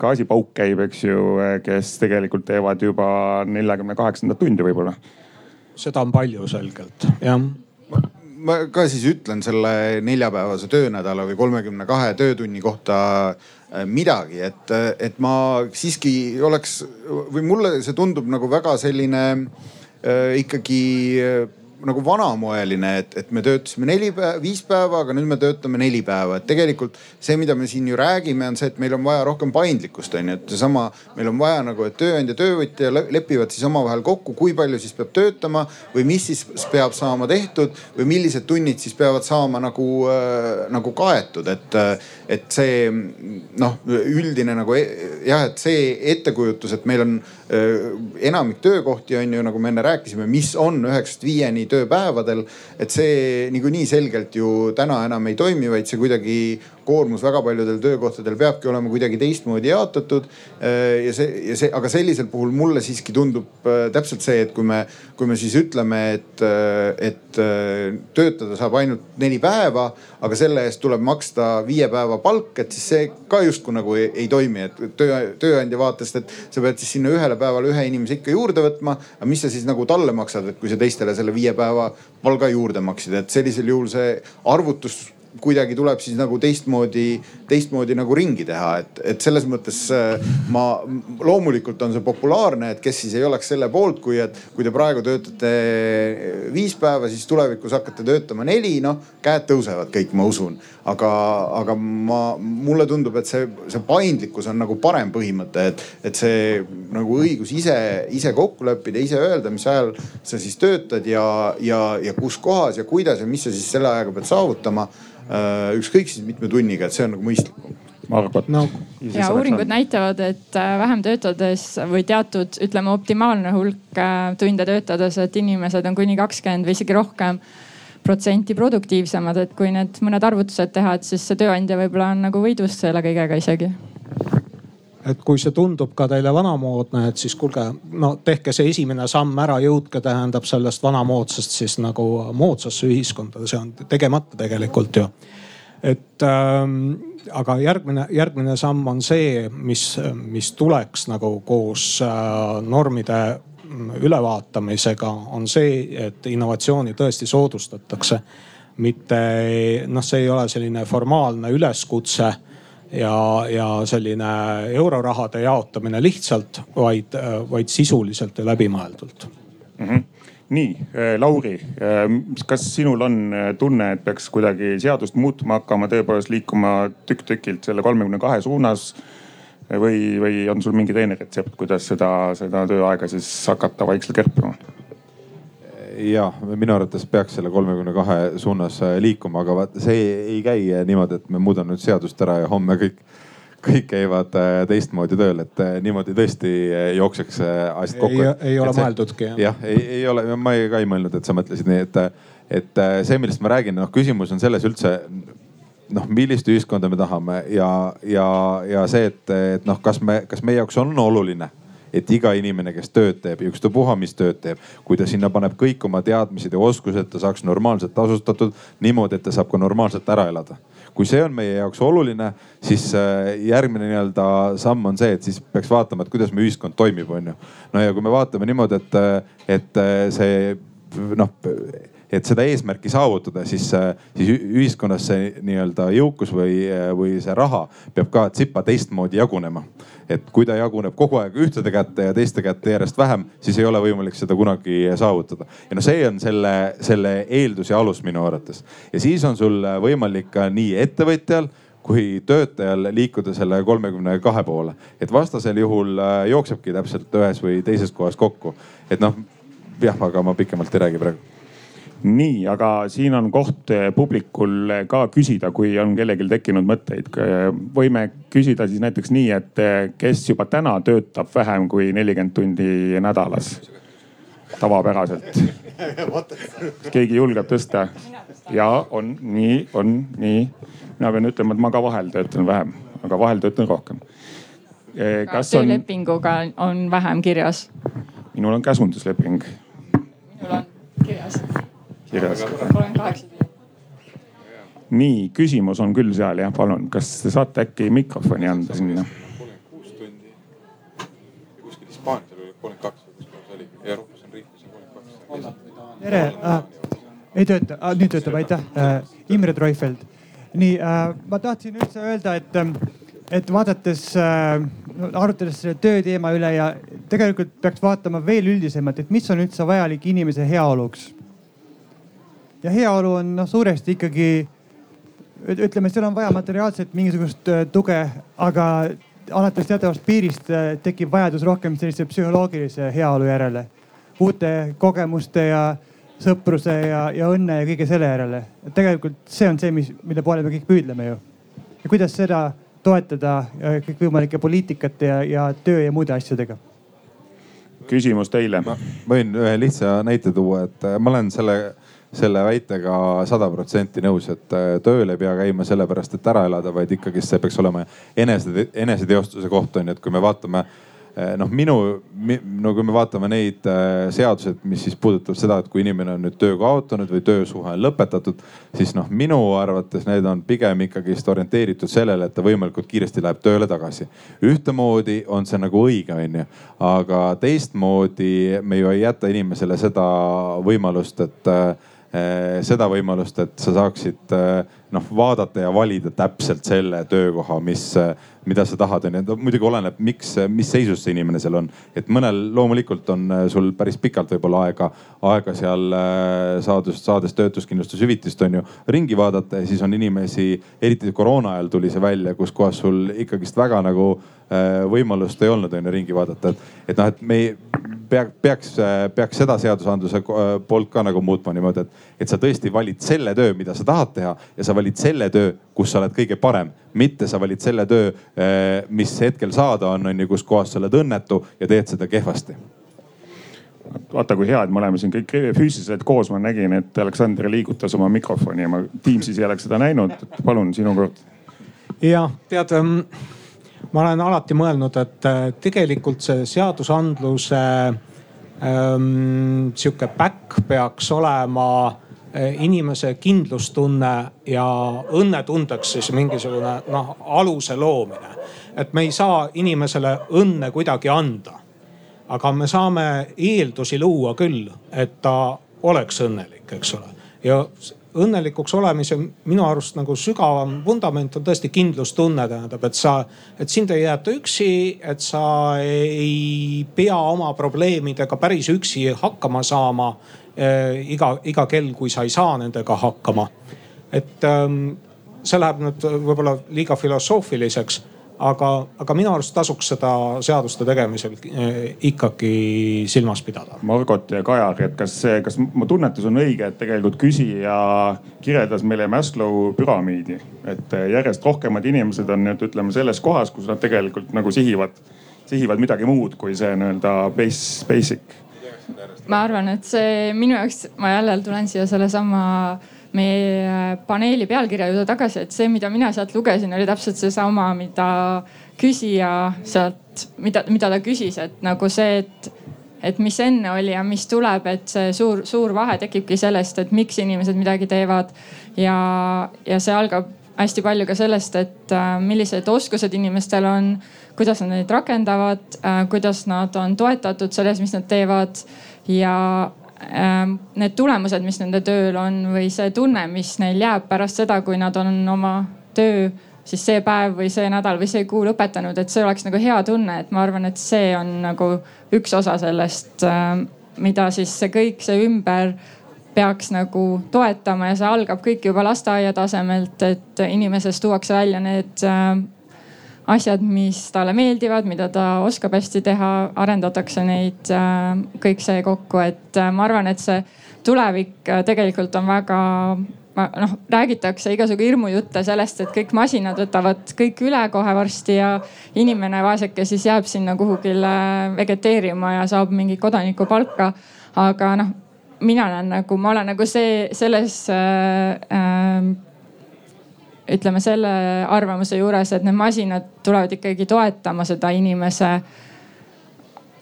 gaasipauk käib, eks ju, kes tegelikult teevad juba neljakümne kaheksandat tundi võib-olla. seda on palju selgelt, jah ma ka siis ütlen selle neljapäevase töönädala või kolmekümne kahe töötunni kohta äh, midagi, et, et ma siiski oleks või mulle see tundub nagu väga selline äh, ikkagi äh, nagu vanamoeline, et, et me töötasime neli päeva, viis päeva, aga nüüd me töötame neli päeva, et tegelikult see, mida me siin ju räägime, on see, et meil on vaja rohkem paindlikkust, on ju, et seesama, meil on vaja nagu, et tööandja, töövõtja lepivad siis omavahel kokku, kui palju siis peab töötama või mis siis peab saama tehtud või millised tunnid siis peavad saama nagu äh,, nagu kaetud, et, et see noh, üldine nagu jah, et see ettekujutus, et meil on äh, enamik töökohti on ju nagu me enne rääkisime, mis on üheksast viieni tööpäevadel. et see niikuinii selgelt ju täna enam ei toimi, vaid see kuidagi koormus väga paljudel töökohtadel peabki olema kuidagi teistmoodi jaotatud. ja see, ja see, aga sellisel puhul mulle siiski tundub äh, täpselt see, et kui me, kui me siis ütleme, et, äh, et äh, töötada saab ainult neli päeva, aga selle eest tuleb maksta viie päeva palk, et siis see ka justkui nagu ei, ei toimi, et töö, tööandja vaatest, et sa pead siis sinna ühele päevale ühe inimese ikka juurde võtma. aga mis sa siis nagu talle maksad, et kui sa teistele selle viie päeva palga juurde maksid, et sellisel juhul see arvutus kuidagi tuleb siis nagu teistmoodi, teistmoodi nagu ringi teha, et, et selles mõttes äh, ma, loomulikult on see populaarne, et kes siis ei oleks selle poolt, kui, et kui te praegu töötate viis päeva, siis tulevikus hakkate töötama neli, noh käed tõusevad kõik, ma usun. Aga, aga ma, mulle tundub, et see, see paindlikkus on nagu parem põhimõte, et, et see nagu õigus ise, ise kokku leppida, ise öelda, mis ajal sa siis töötad ja, ja, ja kus kohas ja kuidas ja mis sa siis selle ajaga pead saavutama Äh, ükskõik siis mitme tunniga, et see on nagu mõistlikum. Margot no.. ja uuringud näitavad, et äh, vähem töötades või teatud, ütleme optimaalne hulk äh, tunde töötades, et inimesed on kuni kakskümmend või isegi rohkem protsenti produktiivsemad, et kui need mõned arvutused teha, et siis see tööandja võib-olla on nagu võidus selle kõigega isegi et kui see tundub ka teile vanamoodne, et siis kuulge, no tehke see esimene samm ära, jõudke tähendab sellest vanamoodsast siis nagu moodsasse ühiskonda, see on tegemata tegelikult ju. et ähm, aga järgmine, järgmine samm on see, mis, mis tuleks nagu koos äh, normide ülevaatamisega, on see, et innovatsiooni tõesti soodustatakse. mitte noh, see ei ole selline formaalne üleskutse ja, ja selline eurorahade jaotamine lihtsalt, vaid, vaid sisuliselt ja läbimõeldult mm. -hmm nii, äh, Lauri, äh, kas sinul on äh, tunne, et peaks kuidagi seadust muutma hakkama, tõepoolest liikuma tükk-tükilt selle kolmekümne kahe suunas? Või, või on sul mingi teine retsept, kuidas seda, seda tööaega siis hakata vaikselt kärpima? ja minu arvates peaks selle kolmekümne kahe suunas äh, liikuma, aga vaat see ei käi äh, niimoodi, et me muudame nüüd seadust ära ja homme kõik, kõik käivad äh, teistmoodi tööl, et niimoodi tõesti jookseks asjad kokku. ei, ei ole see, mõeldudki jah? jah, ei, ei ole, ma ei, ka ei mõelnud, et sa mõtlesid nii, et, et see, millest ma räägin, noh küsimus on selles üldse noh, millist ühiskonda me tahame ja, ja, ja see, et, et noh, kas me, kas meie jaoks on oluline et iga inimene, kes tööd teeb, ükstapuha, mis tööd teeb, kui ta sinna paneb kõik oma teadmised ja oskused, ta saaks normaalselt tasustatud niimoodi, et ta saab ka normaalselt ära elada kui see on meie jaoks oluline, siis äh, järgmine nii-öelda samm on see, et siis peaks vaatama, et kuidas meie ühiskond toimib, on ju. no ja kui me vaatame niimoodi, et, et see noh et seda eesmärki saavutada, siis, siis ühiskonnas see nii-öelda jõukus või, või see raha peab ka tsipa teistmoodi jagunema. et kui ta jaguneb kogu aeg ühtede kätte ja teiste kätte järjest vähem, siis ei ole võimalik seda kunagi saavutada. ja noh, see on selle, selle eeldus ja alus minu arvates. ja siis on sul võimalik ka nii ettevõtjal kui töötajal liikuda selle kolmekümne kahe poole. et vastasel juhul äh, jooksebki täpselt ühes või teises kohas kokku. et noh, jah, aga ma pikemalt ei räägi praegu nii, aga siin on koht eh, publikul ka küsida, kui on kellelgi tekkinud mõtteid. võime küsida siis näiteks nii, et eh, kes juba täna töötab vähem kui nelikümmend tundi nädalas? tavapäraselt. kas keegi julgeb tõsta? ja on nii, on nii. mina pean ütlema, et ma ka vahel töötan vähem, aga vahel töötan rohkem. kas on? töölepinguga on vähem kirjas? minul on käsundusleping. minul on kirjas. Kirjas. kolmkümmend nii, küsimus on küll seal jah, palun, kas te saate äkki mikrofoni anda sinna? kuus tundi. kuskil Hispaanias oli kolmkümmend kaks või kus see oli, Euroopas on riikides on kolmkümmend kaks. tere äh,, ei tööta ah,, nüüd töötab, aitäh äh,. Imre Treufeld. nii äh,, ma tahtsin üldse öelda, et, ähm, et vaadates äh,, arutades selle tööteema üle ja tegelikult peaks vaatama veel üldisemalt, et mis on üldse vajalik inimese heaoluks. Ja heaolu on noh, suuresti ikkagi ütleme, seal on vaja materiaalselt mingisugust äh, tuge, aga alates teatavast piirist äh, tekib vajadus rohkem sellise psühholoogilise heaolu järele. uute kogemuste ja sõpruse ja, ja õnne ja kõige selle järele. tegelikult see on see, mis, mille poole me kõik püüdleme ju. ja kuidas seda toetada äh, kõikvõimalike poliitikate ja, ja töö ja muude asjadega küsimus teile. ma võin ühe lihtsa näite tuua, et ma olen selle selle väitega sada protsenti nõus, et äh, tööl ei pea käima sellepärast, et ära elada, vaid ikkagist see peaks olema enese, eneseteostuse koht on ju, et kui me vaatame äh, noh, minu, no kui me vaatame neid äh, seaduseid, mis siis puudutab seda, et kui inimene on nüüd töö kaotanud või töösuhe on lõpetatud, siis noh, minu arvates need on pigem ikkagist orienteeritud sellele, et ta võimalikult kiiresti läheb tööle tagasi. ühtemoodi on see nagu õige, onju, aga teistmoodi me ju ei jäta inimesele seda võimalust, et seda võimalust, et sa saaksid eh, noh vaadata ja valida täpselt selle töökoha, mis, eh, mida sa tahad, onju. muidugi oleneb, miks, mis seisus see inimene seal on. et mõnel loomulikult on sul päris pikalt võib-olla aega, aega seal saadus, saades töötuskindlustushüvitist on ju ringi vaadata ja siis on inimesi, eriti koroona ajal tuli see välja, kus kohas sul ikkagist väga nagu võimalust ei olnud on ju ringi vaadata, et, et noh, et me ei peaks, peaks, peaks seda seadusandluse poolt ka nagu muutma niimoodi, et, et sa tõesti valid selle töö, mida sa tahad teha ja sa valid selle töö, kus sa oled kõige parem. mitte sa valid selle töö, mis hetkel saada on, on ju, kus kohas sa oled õnnetu ja teed seda kehvasti vaata kui hea, et me oleme siin kõik füüsiliselt koos, ma nägin, et Aleksander liigutas oma mikrofoni ja ma Teamsis ei oleks seda näinud. palun, sinu kord. jah, tead ähm, ma olen alati mõelnud, et äh, tegelikult see seadusandluse ähm, sihuke back peaks olema äh, inimese kindlustunne ja õnnetundeks siis mingisugune noh aluse loomine. et me ei saa inimesele õnne kuidagi anda. aga me saame eeldusi luua küll, et ta oleks õnnelik, eks ole. ja õnnelikuks olemise minu arust nagu sügavam vundament on tõesti kindlustunne, tähendab, et sa, et sind ei jäeta üksi, et sa ei pea oma probleemidega päris üksi hakkama saama iga, iga kell, kui sa ei saa nendega hakkama. et ähm, see läheb nüüd võib-olla liiga filosoofiliseks aga, aga minu arust tasuks seda seaduste tegemisel eh, ikkagi silmas pidada. Margot ja Kajar, et kas kas mu tunnetus on õige, et tegelikult küsija kirjeldas meile Maslow püramiidi, et järjest rohkemad inimesed on nüüd ütleme selles kohas, kus nad tegelikult nagu sihivad, sihivad midagi muud kui see nii-öelda base, basic. Ma arvan, et see minu jaoks, ma jälle tulen siia sellesama meie äh, paneeli pealkirja juurde tagasi, et see, mida mina sealt lugesin, oli täpselt seesama, mida küsija sealt, mida, mida ta küsis, et nagu see, et, et mis enne oli ja mis tuleb, et see suur, suur vahe tekibki sellest, et miks inimesed midagi teevad. ja, ja see algab hästi palju ka sellest, et äh, millised oskused inimestel on, kuidas nad neid rakendavad, äh, kuidas nad on toetatud selles, mis nad teevad ja Ähm, need tulemused, mis nende tööl on või see tunne, mis neil jääb pärast seda, kui nad on oma töö siis see päev või see nädal või see kuu lõpetanud, et see oleks nagu hea tunne, et ma arvan, et see on nagu üks osa sellest, ähm, mida siis see kõik, see ümber peaks nagu toetama ja see algab kõik juba lasteaia tasemelt, et inimeses tuuakse välja need ähm, asjad, mis talle meeldivad, mida ta oskab hästi teha, arendatakse neid äh, kõik see kokku, et äh, ma arvan, et see tulevik äh, tegelikult on väga noh, räägitakse igasugu hirmujutte sellest, et kõik masinad võtavad kõik üle kohe varsti ja inimene, vaeseke, siis jääb sinna kuhugile vegeteerima ja saab mingit kodanikupalka. aga noh, mina olen nagu, ma olen nagu see selles äh, äh, ütleme selle arvamuse juures, et need masinad tulevad ikkagi toetama seda inimese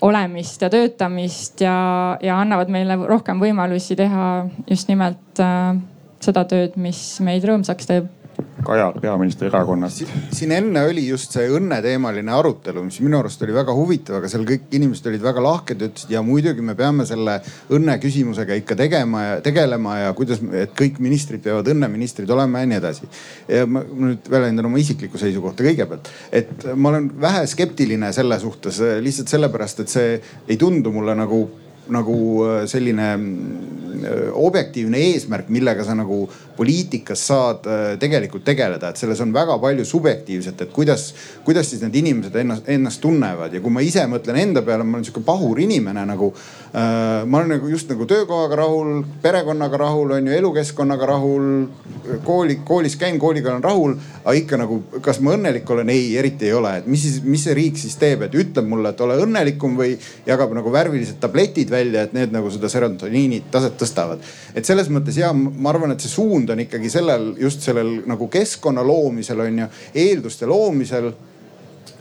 olemist ja töötamist ja, ja annavad meile rohkem võimalusi teha just nimelt äh, seda tööd, mis meid rõõmsaks teeb Kaja peaministri erakonnast. siin enne oli just see õnneteemaline arutelu, mis minu arust oli väga huvitav, aga seal kõik inimesed olid väga lahked ja ütlesid ja muidugi me peame selle õnne küsimusega ikka tegema ja tegelema ja kuidas, et kõik ministrid peavad õnneministrid olema ja nii edasi. ja ma nüüd väljendan oma isiklikku seisukohta kõigepealt, et ma olen vähe skeptiline selle suhtes lihtsalt sellepärast, et see ei tundu mulle nagu nagu selline objektiivne eesmärk, millega sa nagu poliitikas saad äh, tegelikult tegeleda, et selles on väga palju subjektiivset, et kuidas, kuidas siis need inimesed ennast, ennast tunnevad ja kui ma ise mõtlen enda peale, ma olen sihuke pahur inimene nagu äh,. ma olen nagu just nagu töökohaga rahul, perekonnaga rahul, on ju, elukeskkonnaga rahul. kooli, koolis käin, kooliga olen rahul, aga ikka nagu, kas ma õnnelik olen? ei, eriti ei ole, et mis siis, mis see riik siis teeb, et ütleb mulle, et ole õnnelikum või jagab nagu värvilised tabletid välja, et need nagu seda serotoniini taset tõstavad. et selles mõttes ja ma arvan, et see suund on ikkagi sellel, just sellel nagu keskkonna loomisel on ju, eelduste loomisel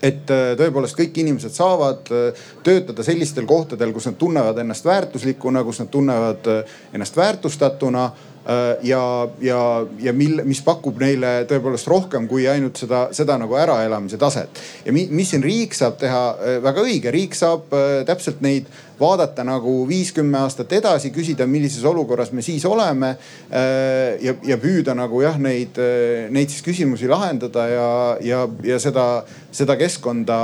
et äh, tõepoolest kõik inimesed saavad äh, töötada sellistel kohtadel, kus nad tunnevad ennast väärtuslikuna, kus nad tunnevad äh, ennast väärtustatuna ja, ja, ja mille, mis pakub neile tõepoolest rohkem kui ainult seda, seda nagu äraelamise taset. ja mi, mis siin riik saab teha, väga õige, riik saab täpselt neid vaadata nagu viis-kümme aastat edasi, küsida, millises olukorras me siis oleme. Äh, ja, ja püüda nagu jah, neid, neid siis küsimusi lahendada ja, ja, ja seda, seda keskkonda,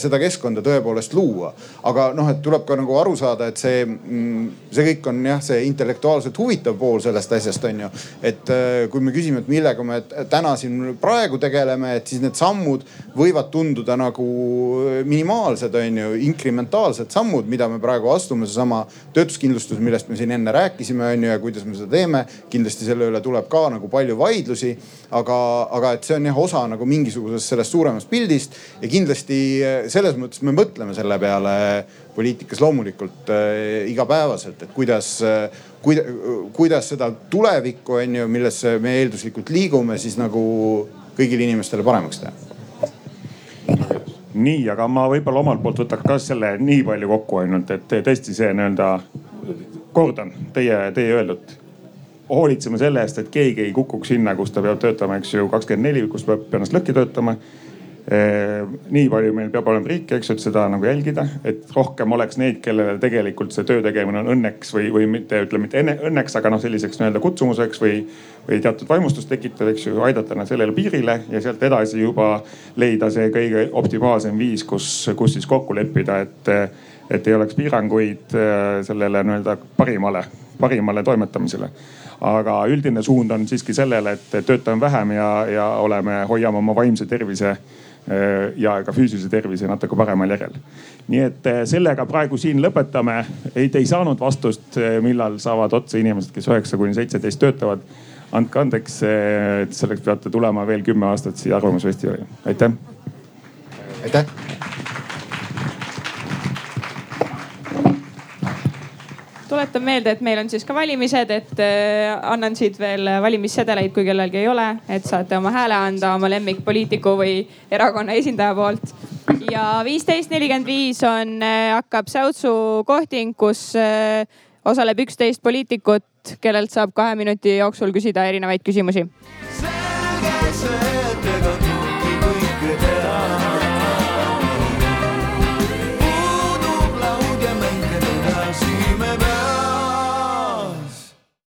seda keskkonda tõepoolest luua. aga noh, et tuleb ka nagu aru saada, et see, mm, see kõik on jah, see intellektuaalselt huvitav pool sellest asjast on ju. et äh, kui me küsime, et millega me täna siin praegu tegeleme, et siis need sammud võivad tunduda nagu minimaalsed on ju, inkrementaalsed sammud, mida me praegu praegu astume, seesama töötuskindlustus, millest me siin enne rääkisime, on ju, ja kuidas me seda teeme. kindlasti selle üle tuleb ka nagu palju vaidlusi, aga, aga et see on jah osa nagu mingisugusest sellest suuremast pildist ja kindlasti eh, selles mõttes me mõtleme selle peale poliitikas loomulikult äh, igapäevaselt, et kuidas äh, kuida,, kuidas seda tulevikku on ju, millesse me eelduslikult liigume, siis nagu kõigile inimestele paremaks teha nii, aga ma võib-olla omalt poolt võtaks ka selle nii palju kokku ainult, et tõesti see nii-öelda, kordan teie, teie öeldut. hoolitseme selle eest, et keegi ei kukuks sinna, kus ta peab töötama, eks ju, kakskümmend neli, kus peab ennast lõhki töötama nii palju meil peab olema riiki, eks ju, et seda nagu jälgida, et rohkem oleks neid, kellele tegelikult see töö tegemine on õnneks või, või mitte ütleme mitte enne, õnneks, aga noh, selliseks nii-öelda kutsumuseks või, või teatud vaimustust tekitav, eks ju, aidata nad sellele piirile ja sealt edasi juba leida see kõige optimaalsem viis, kus, kus siis kokku leppida, et, et ei oleks piiranguid äh, sellele nii-öelda parimale, parimale toimetamisele. Aga üldine suund on siiski sellele, et töötame vähem ja, ja oleme, hoiame oma vaimse tervise Äh, ja ka füüsilise tervise natuke paremal järjel. nii et äh, sellega praegu siin lõpetame. ei, te ei saanud vastust, äh, millal saavad otsa inimesed, kes üheksa kuni seitseteist töötavad. andke andeks, et selleks peate tulema veel kümme aastat siia Arvamusfestivali. aitäh. aitäh tuletan meelde, et meil on siis ka valimised, et äh, annan siit veel valimissedeleid, kui kellelgi ei ole, et saate oma hääle anda oma lemmikpoliitiku või erakonna esindaja poolt. ja viisteist nelikümmend viis on, äh, hakkab Säutsu kohting, kus äh, osaleb üksteist poliitikut, kellelt saab kahe minuti jooksul küsida erinevaid küsimusi. selge see